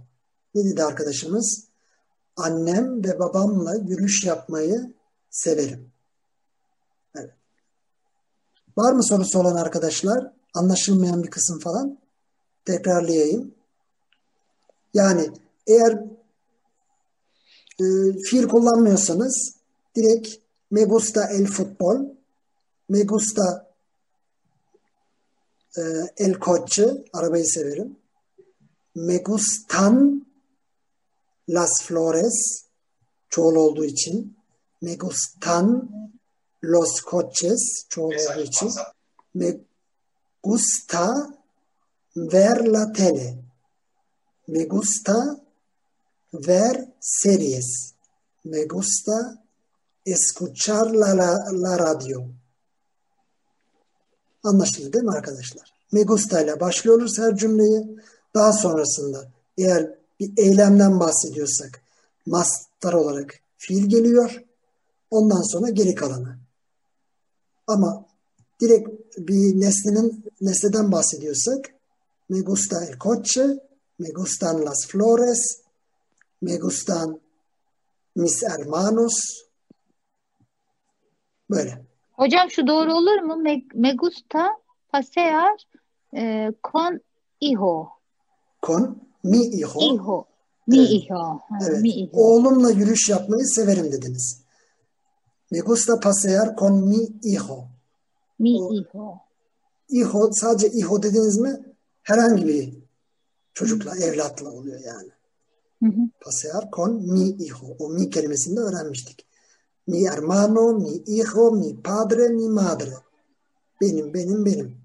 Speaker 1: Ne dedi arkadaşımız? Annem ve babamla yürüyüş yapmayı severim. Evet. Var mı sorusu olan arkadaşlar? Anlaşılmayan bir kısım falan? Tekrarlayayım. Yani eğer e, fiil kullanmıyorsanız direkt me gusta el futbol, me gusta e, el coche, arabayı severim. Me gustan las flores, çoğul olduğu için. Me gustan los coches, çoğul olduğu için. Me gusta ver la tele. Me gusta ver series. Me gusta escuchar la, la, la radio. Anlaşıldı değil mi arkadaşlar? Me gusta ile başlıyoruz her cümleyi. Daha sonrasında eğer bir eylemden bahsediyorsak mastar olarak fiil geliyor. Ondan sonra geri kalanı. Ama direkt bir nesnenin nesneden bahsediyorsak me gusta el coche, me gustan las flores, me gustan mis hermanos. Böyle.
Speaker 2: Hocam şu doğru olur mu? Me, me gusta pasear e, con hijo.
Speaker 1: Con mi hijo.
Speaker 2: Hijo. Mi
Speaker 1: Evet.
Speaker 2: hijo.
Speaker 1: Evet.
Speaker 2: Mi hijo.
Speaker 1: Oğlumla yürüyüş yapmayı severim dediniz. Me gusta pasear con mi hijo.
Speaker 2: Mi
Speaker 1: o-
Speaker 2: hijo.
Speaker 1: Hijo sadece hijo dediniz mi herhangi bir çocukla, evlatla oluyor yani.
Speaker 2: Hı hı.
Speaker 1: Pasear con mi hijo. O mi kelimesini de öğrenmiştik. Mi hermano, mi hijo, mi padre, mi madre. Benim, benim, benim.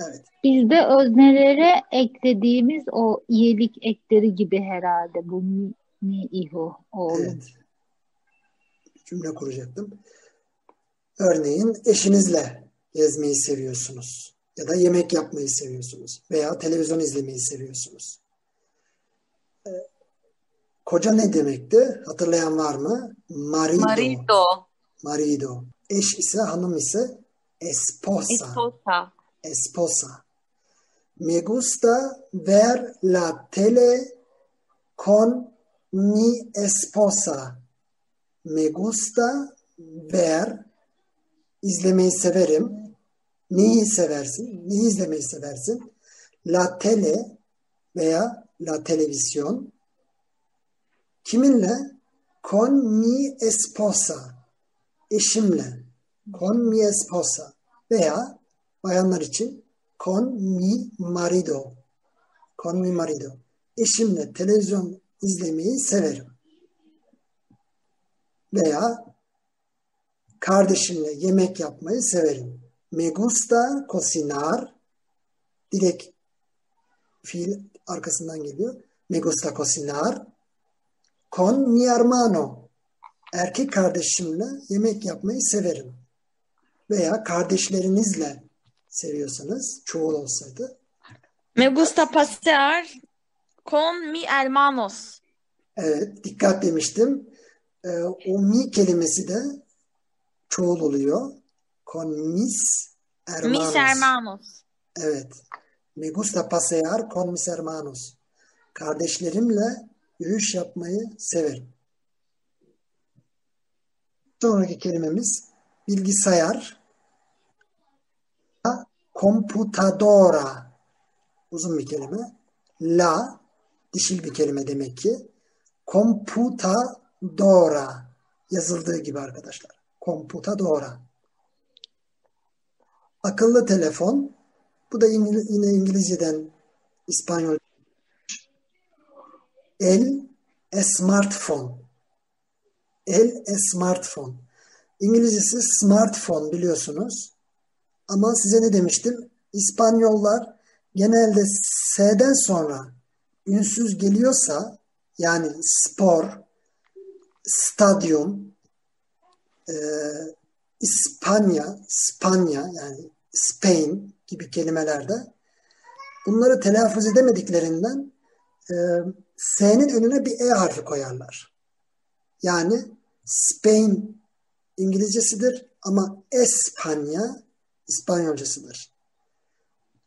Speaker 1: Evet.
Speaker 2: Bizde öznelere eklediğimiz o iyilik ekleri gibi herhalde bu mi, mi hijo oğlum.
Speaker 1: Evet. Bir cümle kuracaktım. Örneğin eşinizle gezmeyi seviyorsunuz. Ya da yemek yapmayı seviyorsunuz. Veya televizyon izlemeyi seviyorsunuz. Koca ne demekti? Hatırlayan var mı? Marido.
Speaker 3: Marido,
Speaker 1: Marido. Eş ise hanım ise esposa.
Speaker 3: esposa.
Speaker 1: esposa. Me gusta ver la tele con mi esposa. Me gusta ver izlemeyi severim. Neyi seversin? Neyi izlemeyi seversin? La tele veya la televizyon. Kiminle? Con mi esposa. Eşimle. Con mi esposa. Veya bayanlar için con mi marido. Con mi marido. Eşimle televizyon izlemeyi severim. Veya kardeşimle yemek yapmayı severim. Me gusta cocinar. Direkt fiil arkasından geliyor. Me gusta cocinar. Con mi hermano. Erkek kardeşimle yemek yapmayı severim. Veya kardeşlerinizle seviyorsanız çoğul olsaydı.
Speaker 4: Me gusta pasear con mi hermanos.
Speaker 1: Evet dikkat demiştim. Ee, o mi kelimesi de çoğul oluyor. Con mis hermanos.
Speaker 4: Mis hermanos.
Speaker 1: Evet. Me gusta pasear con mis hermanos. Kardeşlerimle yürüyüş yapmayı severim. Sonraki kelimemiz bilgisayar. Computadora. Uzun bir kelime. La dişil bir kelime demek ki. Computadora. Yazıldığı gibi arkadaşlar. Computadora. Akıllı telefon. Bu da İngil- yine İngilizceden İspanyol. El smartphone. El smartphone. İngilizcesi smartphone biliyorsunuz. Ama size ne demiştim? İspanyollar genelde S'den sonra ünsüz geliyorsa yani spor, stadyum, e, İspanya, İspanya yani Spain gibi kelimelerde bunları telaffuz edemediklerinden e, S'nin önüne bir E harfi koyarlar. Yani Spain İngilizcesidir ama Espanya İspanyolcasıdır.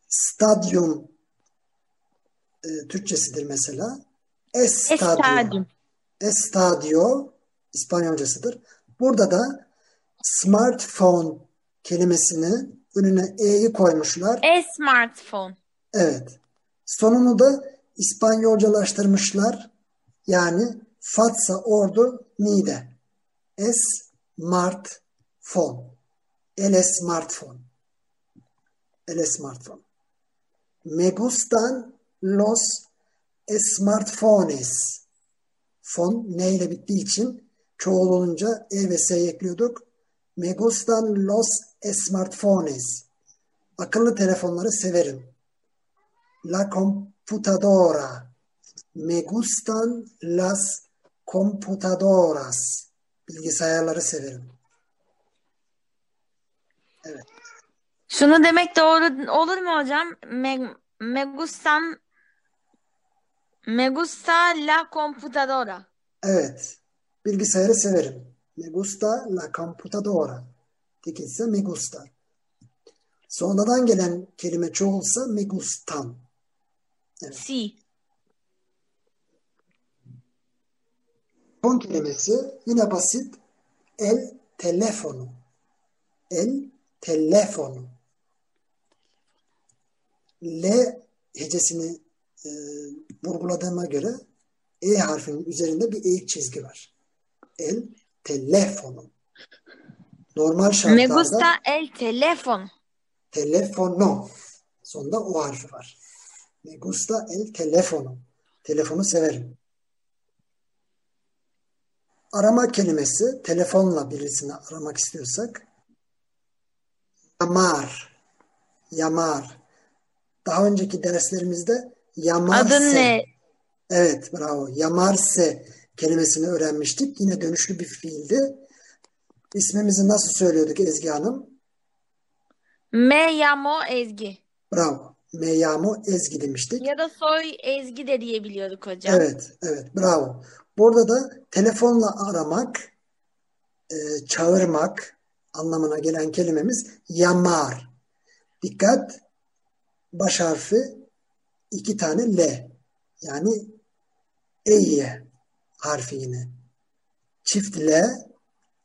Speaker 1: Stadyum e, Türkçesidir mesela. Estadio. Estadio İspanyolcasıdır. Burada da smartphone kelimesini önüne E'yi koymuşlar.
Speaker 4: E-smartphone.
Speaker 1: Evet. Sonunu da İspanyolcalaştırmışlar. Yani Fatsa ordu nide. Es smartphone. El smartphone. El smartphone. Me gustan los smartphones. Fon ne ile bittiği için çoğul olunca e ve s ekliyorduk. Me gustan los smartphones. Akıllı telefonları severim. La computadora. Me gustan las computadoras. Bilgisayarları severim. Evet.
Speaker 4: Şunu demek doğru olur mu hocam? Me, me gustan me gusta la computadora.
Speaker 1: Evet. Bilgisayarı severim. Me gusta la computadora. Tekilse me gusta. Sonradan gelen kelime çoğulsa me gustan. Evet.
Speaker 4: Si.
Speaker 1: Son kelimesi yine basit. El telefonu. El telefonu. L hecesini e, vurguladığıma göre E harfinin üzerinde bir eğik çizgi var. El telefonu. Normal
Speaker 4: Me
Speaker 1: şartlarda
Speaker 4: gusta el teléfono.
Speaker 1: telefono. Sonunda o harfi var. Me gusta el teléfono. Telefonu severim. Arama kelimesi telefonla birisini aramak istiyorsak yamar. Yamar. Daha önceki derslerimizde yamarse.
Speaker 4: Adın ne?
Speaker 1: Evet bravo. Yamarse kelimesini öğrenmiştik. Yine dönüşlü bir fiildi. İsmimizi nasıl söylüyorduk Ezgi Hanım?
Speaker 4: Me llamo Ezgi.
Speaker 1: Bravo. Me llamo Ezgi demiştik.
Speaker 4: Ya da soy Ezgi de diyebiliyorduk hocam.
Speaker 1: Evet, evet, bravo. Burada da telefonla aramak, e, çağırmak anlamına gelen kelimemiz yamar. Dikkat, baş harfi iki tane L. Yani Eyye harfi yine. Çift L,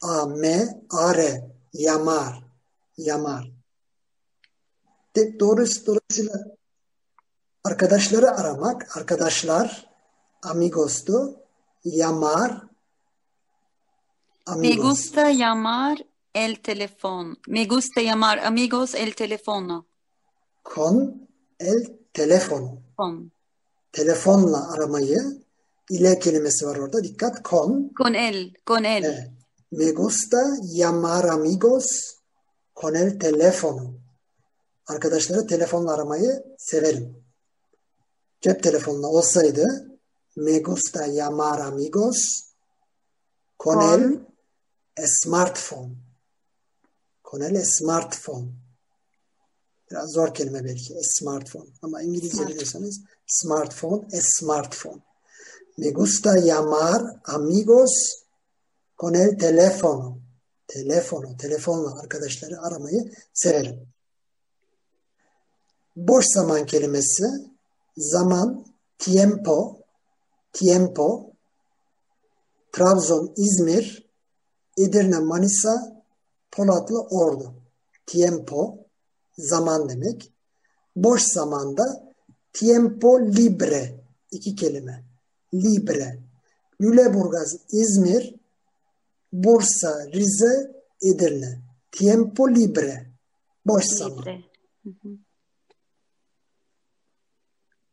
Speaker 1: A, M, A, R. Yamar. Yamar. De, doğrusu, dolayısıyla arkadaşları aramak, arkadaşlar, amigostu, llamar,
Speaker 3: Me
Speaker 1: amigos.
Speaker 3: gusta llamar el teléfono. Me gusta llamar amigos el teléfono.
Speaker 1: Con el teléfono.
Speaker 3: Con.
Speaker 1: Telefonla aramayı, ile kelimesi var orada. Dikkat, con.
Speaker 3: Con él, con él.
Speaker 1: Evet. Me gusta llamar amigos con el teléfono. Arkadaşları telefonla aramayı severim. Cep telefonla olsaydı me gusta llamar amigos con,
Speaker 3: Con.
Speaker 1: el smartphone. Con el smartphone. Biraz zor kelime belki. Smartphone. Ama İngilizce
Speaker 3: Smart.
Speaker 1: biliyorsanız smartphone, a smartphone. Me gusta llamar amigos con el teléfono. Telefono, telefonla arkadaşları aramayı severim. Boş zaman kelimesi zaman, tiempo, tiempo, Trabzon, İzmir, Edirne, Manisa, Polatlı, Ordu. Tiempo, zaman demek. Boş zamanda tiempo libre, iki kelime. Libre. Lüleburgaz, İzmir, Bursa, Rize, Edirne. Tiempo libre. Boş zaman.
Speaker 3: Libre.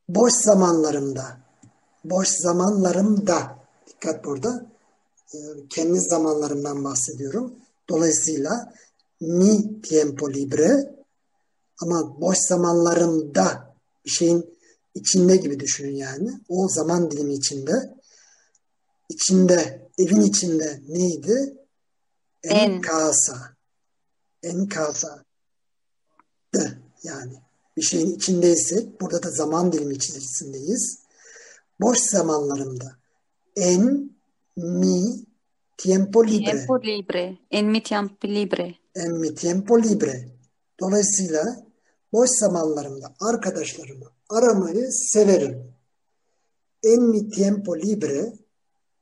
Speaker 1: Boş zamanlarımda. Boş zamanlarımda. Dikkat burada. Ee, Kendi zamanlarımdan bahsediyorum. Dolayısıyla mi tiempo libre ama boş zamanlarımda bir şeyin içinde gibi düşünün yani. O zaman dilimi içinde. İçinde, evin içinde neydi? En
Speaker 3: En.
Speaker 1: casa. En casa. De yani. Bir şeyin içindeysek burada da zaman dilimi içerisindeyiz. Boş zamanlarımda en mi tiempo libre.
Speaker 3: Tiempo libre. En mi tiempo libre.
Speaker 1: En mi tiempo libre. Dolayısıyla boş zamanlarımda arkadaşlarımı aramayı severim. En mi tiempo libre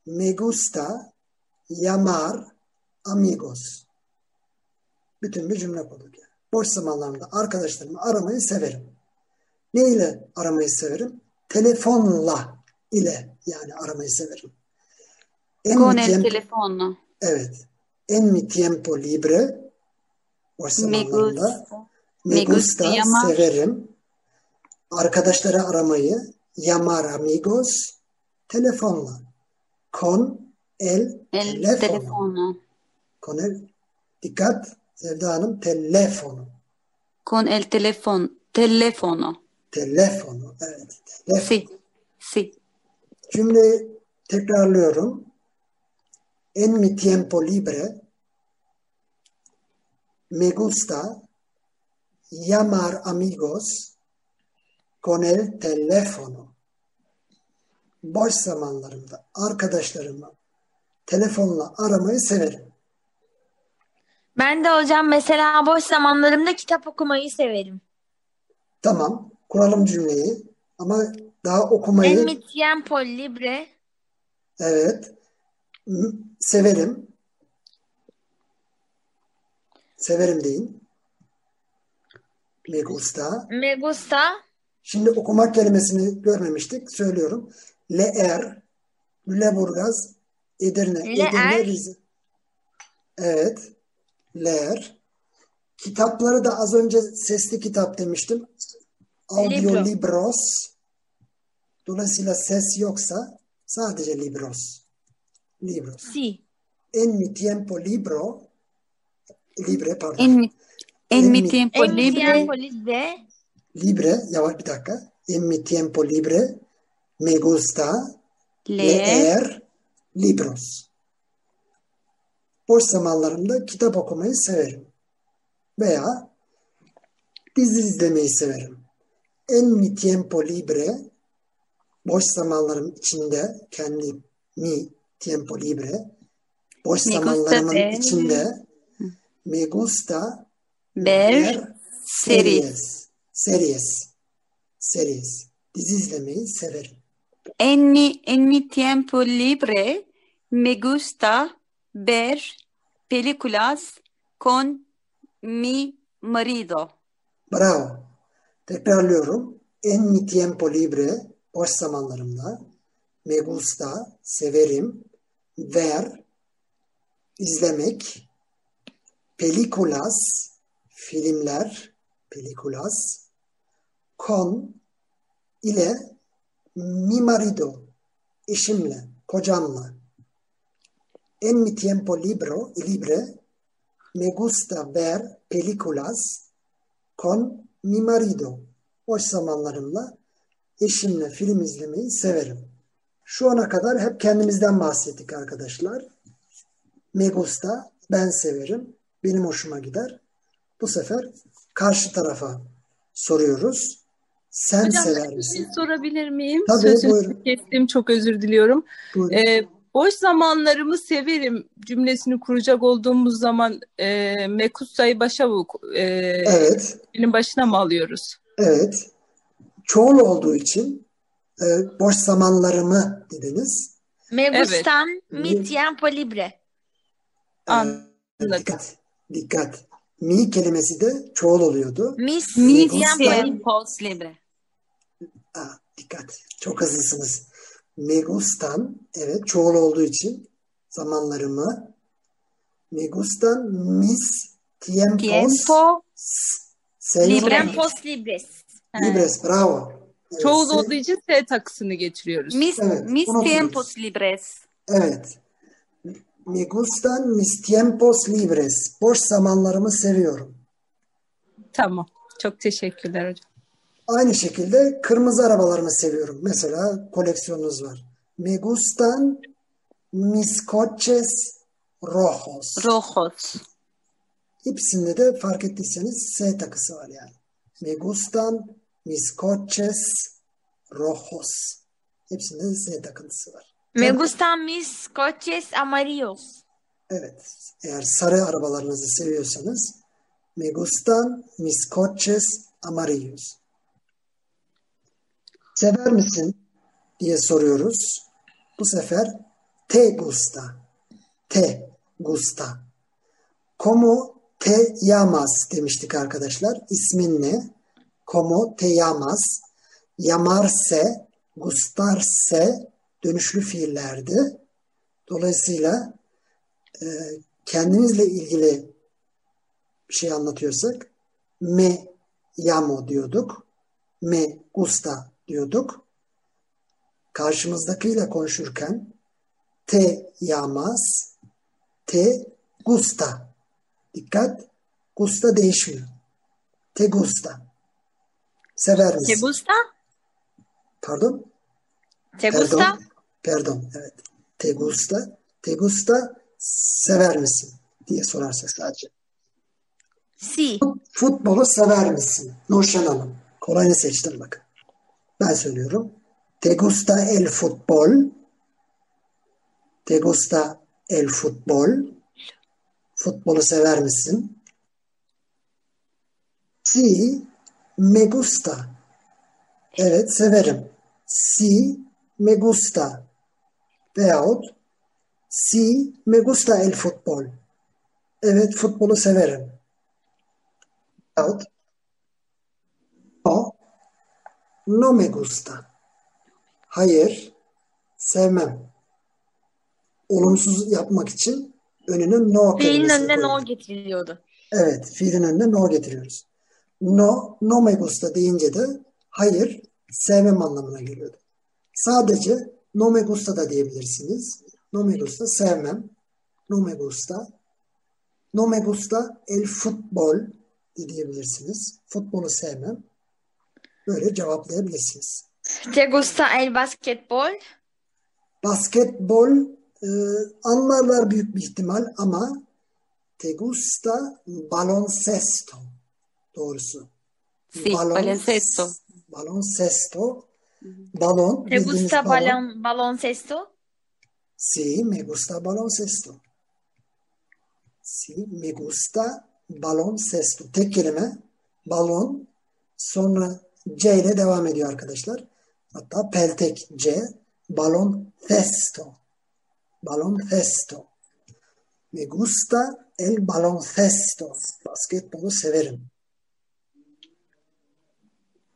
Speaker 1: me gusta llamar amigos. Bütün bir cümle kurduk yani. Boş zamanlarımda arkadaşlarımı aramayı severim. Ne ile aramayı severim? Telefonla ile yani aramayı severim. En
Speaker 3: Con el
Speaker 1: tiempo,
Speaker 3: teléfono.
Speaker 1: evet. En mi tiempo libre boş
Speaker 3: Me
Speaker 1: zamanlarımda
Speaker 3: gusta.
Speaker 1: me
Speaker 3: Me
Speaker 1: gusta
Speaker 3: gusta llamar.
Speaker 1: severim. Arkadaşları aramayı llamar amigos telefonla. Con el,
Speaker 3: El
Speaker 1: teléfono.
Speaker 3: teléfono.
Speaker 1: Con el dikkat Sevda Hanım telefonu.
Speaker 3: Con el teléfono. Teléfono.
Speaker 1: Telefonu. Evet. Telefon.
Speaker 3: Sí. Sí.
Speaker 1: Cümleyi tekrarlıyorum. En mi tiempo libre me gusta llamar amigos con el teléfono. Boş zamanlarımda arkadaşlarımı telefonla aramayı severim.
Speaker 4: Ben de hocam mesela boş zamanlarımda kitap okumayı severim.
Speaker 1: Tamam, kuralım cümleyi ama daha okumayı
Speaker 4: En mi tiempo libre
Speaker 1: evet severim. Severim deyin. Me gusta.
Speaker 4: me gusta
Speaker 1: Şimdi okumak kelimesini görmemiştik. Söylüyorum. Leer, Lüleburgaz, Edirne,
Speaker 4: Leer.
Speaker 1: Edirne, Rize. Evet. Leer. Kitapları da az önce sesli kitap demiştim. Audio
Speaker 4: Libro.
Speaker 1: libros. Dolayısıyla ses yoksa sadece libros. Libros.
Speaker 4: si.
Speaker 1: En mi tiempo libro libre pardon.
Speaker 3: En mi, en mi
Speaker 1: En mi-
Speaker 3: tiempo
Speaker 4: En mi
Speaker 3: libre.
Speaker 4: tiempo libre
Speaker 1: Libre, yavaş bir dakika. En mi tiempo libre me gusta
Speaker 3: Leer.
Speaker 1: leer libros. Boş zamanlarımda kitap okumayı severim. Veya dizi izlemeyi severim. En mi tiempo libre boş zamanlarım içinde kendi mi tiempo libre boş
Speaker 3: Me
Speaker 1: zamanlarımın
Speaker 3: ver-
Speaker 1: içinde me gusta
Speaker 3: ver series.
Speaker 1: series. Series. Series. Dizi izlemeyi severim.
Speaker 3: En mi, en mi tiempo libre me gusta ver películas con mi marido.
Speaker 1: Bravo. Tekrarlıyorum. En mi tiempo libre boş zamanlarımda me gusta severim ver izlemek películas filmler películas con ile mi marido eşimle kocamla en mi tiempo libro libre me gusta ver películas con mi marido. Boş zamanlarımla eşimle film izlemeyi severim. Şu ana kadar hep kendimizden bahsettik arkadaşlar. Me gusta, ben severim, benim hoşuma gider. Bu sefer karşı tarafa soruyoruz. Sen
Speaker 6: Hocam
Speaker 1: sever
Speaker 6: bir
Speaker 1: misin?
Speaker 6: şey sorabilir miyim?
Speaker 1: Tabii,
Speaker 6: Sözünüzü
Speaker 1: buyurun.
Speaker 6: kestim çok özür diliyorum.
Speaker 1: Buyurun.
Speaker 6: Ee, boş zamanlarımı severim cümlesini kuracak olduğumuz zaman e, Mekutsa'yı başa e,
Speaker 1: Evet,
Speaker 6: benim başına mı alıyoruz?
Speaker 1: evet. Çoğul olduğu için e, boş zamanlarımı dediniz.
Speaker 4: me
Speaker 6: Evet.
Speaker 4: gustan mi
Speaker 1: Mi-
Speaker 4: tiempo libre.
Speaker 1: Ee,
Speaker 6: Anladım.
Speaker 1: dikkat, dikkat. Mi kelimesi de çoğul oluyordu.
Speaker 4: Mis
Speaker 3: Mi
Speaker 4: tiempo libre.
Speaker 1: Aa, dikkat. Çok hızlısınız. Me gustan, evet çoğul olduğu için zamanlarımı me gustan mis tiempos
Speaker 3: Tiempo
Speaker 1: se-
Speaker 3: libre.
Speaker 4: Tiempos libres.
Speaker 1: libres. Bravo. Evet,
Speaker 6: Çoğul
Speaker 1: se-
Speaker 6: olduğu için S takısını geçiriyoruz.
Speaker 3: Mis,
Speaker 1: Evet,
Speaker 3: mis tiempos libres.
Speaker 1: Evet. Me gustan mis tiempos libres. Boş zamanlarımı seviyorum.
Speaker 6: Tamam. Çok teşekkürler hocam.
Speaker 1: Aynı şekilde kırmızı arabalarımı seviyorum. Mesela koleksiyonunuz var. Me gustan mis coches rojos.
Speaker 3: Rojos.
Speaker 1: Hepsinde de fark ettiyseniz S takısı var yani. Me gustan mis coches rojos. Hepsinde de S takıntısı var.
Speaker 4: Me gustan mis coches amarillos.
Speaker 1: Evet. Eğer sarı arabalarınızı seviyorsanız me gustan mis coches amarillos. Sever misin diye soruyoruz. Bu sefer te gusta. Te gusta. Como te llamas demiştik arkadaşlar. İsmin ne? Como te llamas. yamarse, gustarse dönüşlü fiillerdi. Dolayısıyla e, kendimizle ilgili bir şey anlatıyorsak me llamo diyorduk. Me gusta diyorduk. Karşımızdakiyle konuşurken te llamas, te gusta. Dikkat, gusta değişmiyor. Te gusta. Sever misin?
Speaker 4: ¿Te gusta?
Speaker 1: Pardon?
Speaker 4: ¿Te gusta?
Speaker 1: Pardon, evet. Te gusta. Te gusta sever misin? diye sorarsa sadece.
Speaker 4: Sí.
Speaker 1: Futbolu sever misin? Nurşen Hanım. Kolayını seçtim bakın. Ben söylüyorum. Te gusta el futbol? Te gusta el futbol? Futbolu sever misin? Si me gusta. Evet severim. Si me gusta. Veyahut si me gusta el futbol. Evet futbolu severim. Veyahut no, no me gusta. Hayır, sevmem. Olumsuz yapmak için önüne no
Speaker 4: Fiilin önüne
Speaker 1: koyuyoruz.
Speaker 4: no getiriliyordu.
Speaker 1: Evet, fiilin önüne no getiriyoruz. No, no me gusta deyince de hayır, sevmem anlamına geliyordu. Sadece no me gusta da diyebilirsiniz. No me gusta, sevmem. No me gusta. No me gusta el futbol diyebilirsiniz. Futbolu sevmem. Böyle cevaplayabilirsiniz.
Speaker 4: ¿Te gusta el basketbol?
Speaker 1: Basketbol e, anlarlar büyük bir ihtimal ama te gusta baloncesto doğrusu.
Speaker 3: Sí, baloncesto.
Speaker 1: Baloncesto. Balon.
Speaker 4: ¿Te gusta
Speaker 1: balon.
Speaker 4: balon, baloncesto?
Speaker 1: Sí, me gusta baloncesto. Sí, me gusta baloncesto. Tek kelime balon sonra C ile devam ediyor arkadaşlar. Hatta peltek C baloncesto. Baloncesto. Me gusta el baloncesto. Basketbolu severim.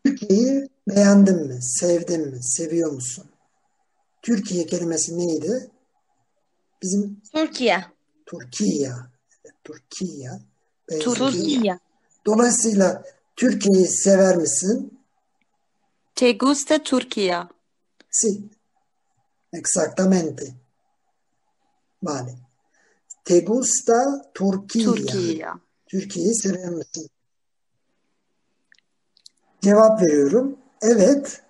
Speaker 1: Türkiye'yi beğendin mi? Sevdin mi? Seviyor musun? Türkiye kelimesi neydi? Bizim
Speaker 4: Türkiye.
Speaker 1: Türkiye. Evet, Türkiye.
Speaker 4: Türkiye.
Speaker 1: Dolayısıyla Türkiye'yi sever misin?
Speaker 3: ¿Te gusta Turquía?
Speaker 1: Sí. Exactamente. Vale. ¿Te gusta Turquía?
Speaker 3: Turquía.
Speaker 1: Türkiye'yi sever misin? Cevap veriyorum. Evet.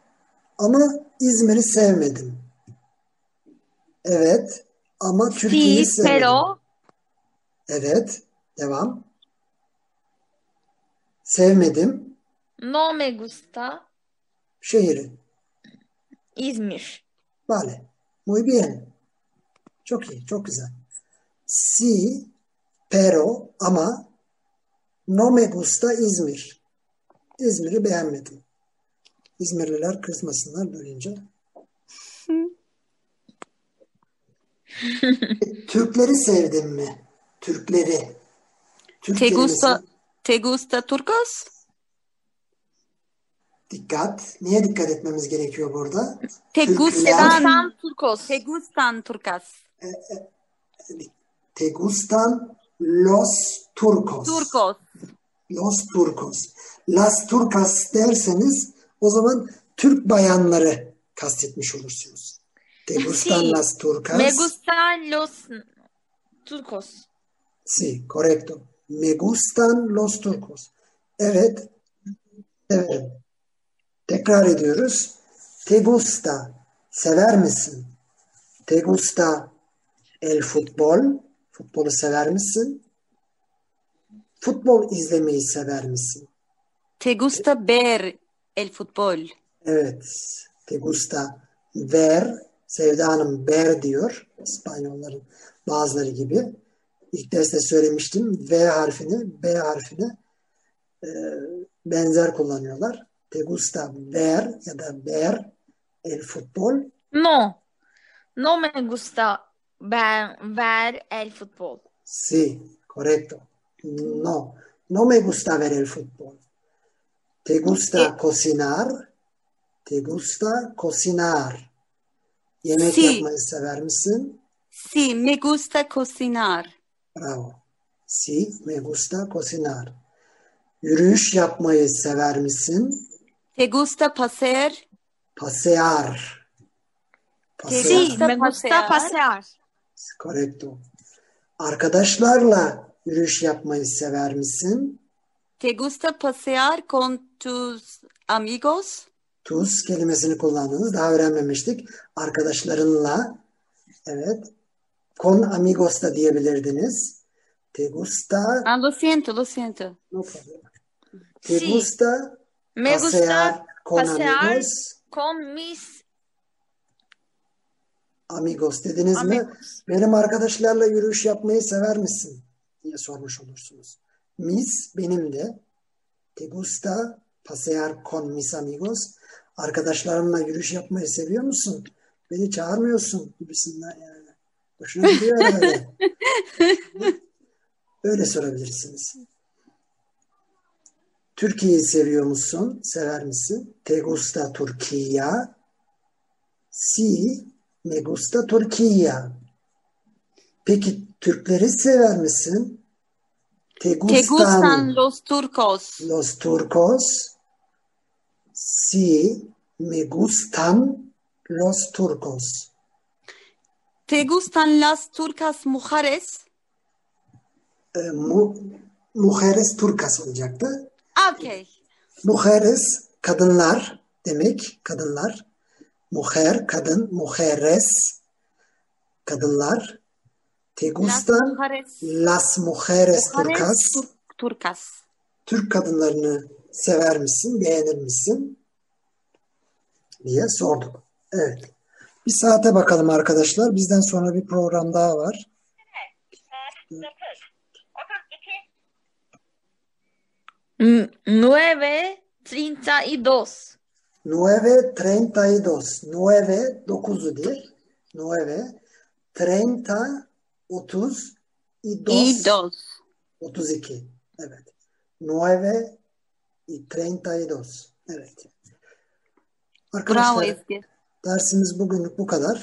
Speaker 1: Ama İzmir'i sevmedim. Evet. Ama Türkiye'yi
Speaker 4: Sí,
Speaker 1: sevmedim.
Speaker 4: pero
Speaker 1: Evet. Devam. Sevmedim.
Speaker 4: no me gusta
Speaker 1: Şehri.
Speaker 4: İzmir.
Speaker 1: Vale. Muy bien. Çok iyi. Çok güzel. Sí, pero ama no me gusta İzmir. İzmir'i beğenmedim. İzmirliler kızmasınlar böylece. Türkleri sevdim mi? Türkleri. Türk
Speaker 3: ¿Te gusta, te gusta turcos?
Speaker 1: Dikkat. Niye dikkat etmemiz gerekiyor burada?
Speaker 3: ¿Te
Speaker 1: Türkler-
Speaker 3: gustan,
Speaker 4: San Turcos.
Speaker 3: te gustan turcas?
Speaker 1: Te gustan los turcos.
Speaker 3: Turcos.
Speaker 1: Los turcos. Las turcas derseniz o zaman Türk bayanları kastetmiş olursunuz. Te gustan
Speaker 4: Sí.
Speaker 1: las turcas.
Speaker 4: Me gustan los turcos.
Speaker 1: Sí, correcto. Me gustan los turcos. Evet, severim. Tekrar ediyoruz. Te gusta, sever misin? Te gusta el futbol, futbolu sever misin? Futbol izlemeyi sever misin?
Speaker 3: ¿Te gusta ver el fútbol?
Speaker 1: Evet, te gusta ver, Sevda Hanım ver diyor. İspanyolların bazıları gibi. İlk derste söylemiştim. V harfini, B harfini e, benzer kullanıyorlar. Te gusta ver ya da ver el futbol.
Speaker 4: No. No me gusta ver, ver el fútbol.
Speaker 1: Sí, correcto. No, no me gusta ver el fútbol. ¿Te gusta
Speaker 3: Eh.
Speaker 1: cocinar? Te gusta cocinar? Yemek
Speaker 3: Si.
Speaker 1: yapmayı sever misin?
Speaker 3: Sí, me gusta cocinar.
Speaker 1: Bravo. Si me gusta cocinar. Yürüyüş yapmayı sever misin?
Speaker 3: ¿Te gusta pasear?
Speaker 1: Pasear. Pasear.
Speaker 3: Sí.
Speaker 4: Me gusta
Speaker 3: pasear.
Speaker 4: pasear.
Speaker 1: Correcto. Arkadaşlarla yürüyüş yapmayı sever misin?
Speaker 3: ¿Te gusta pasear con tus amigos?
Speaker 1: Tuz kelimesini kullandınız. Daha öğrenmemiştik. Arkadaşlarınla evet. Con amigos da diyebilirdiniz. Te gusta
Speaker 3: Ah, lo siento, lo siento.
Speaker 1: no problem. Te
Speaker 4: Sí.
Speaker 1: gusta
Speaker 4: Me gusta
Speaker 1: con
Speaker 4: pasear
Speaker 1: amigos.
Speaker 4: con mis
Speaker 1: Amigos dediniz mi?
Speaker 4: amigos.
Speaker 1: Benim arkadaşlarla yürüyüş yapmayı sever misin? diye sormuş olursunuz. Mis benim de. Te gusta pasear con mis amigos. Arkadaşlarımla yürüyüş yapmayı seviyor musun? Beni çağırmıyorsun gibisinden yani. Hoşuna gidiyor herhalde. Öyle sorabilirsiniz. Türkiye'yi seviyor musun? Sever misin? Te gusta Turquía? Si, me gusta Turquía. Peki Türkleri sever misin? Te
Speaker 3: ¿Te
Speaker 1: gustan
Speaker 3: gustan los turcos?
Speaker 1: los turcos? Si, me gustan los turcos.
Speaker 3: ¿Te gustan las turcas mujeres?
Speaker 1: E, mu, mujeres turcas olacaktı.
Speaker 3: Ah, ok.
Speaker 1: Mujeres kadınlar demek. Kadınlar. Mujer kadın. Mujeres kadınlar. Te
Speaker 3: Las
Speaker 1: gustan
Speaker 3: mujeres,
Speaker 1: las
Speaker 3: mujeres
Speaker 1: turcas.
Speaker 3: tur- turcas.
Speaker 1: Türk kadınlarını sever misin? Beğenir misin? diye sorduk. Evet. Bir saate bakalım arkadaşlar. Bizden sonra bir program daha var.
Speaker 4: N- Nueve treinta y dos.
Speaker 1: 9.32. 9 9'u değil. 9 30 30 y dos,
Speaker 3: Y dos.
Speaker 1: 32. Evet. 9 y 32. Evet.
Speaker 3: Bravo
Speaker 1: Arkadaşlar
Speaker 3: Ezgi.
Speaker 1: dersimiz bugünlük bu kadar.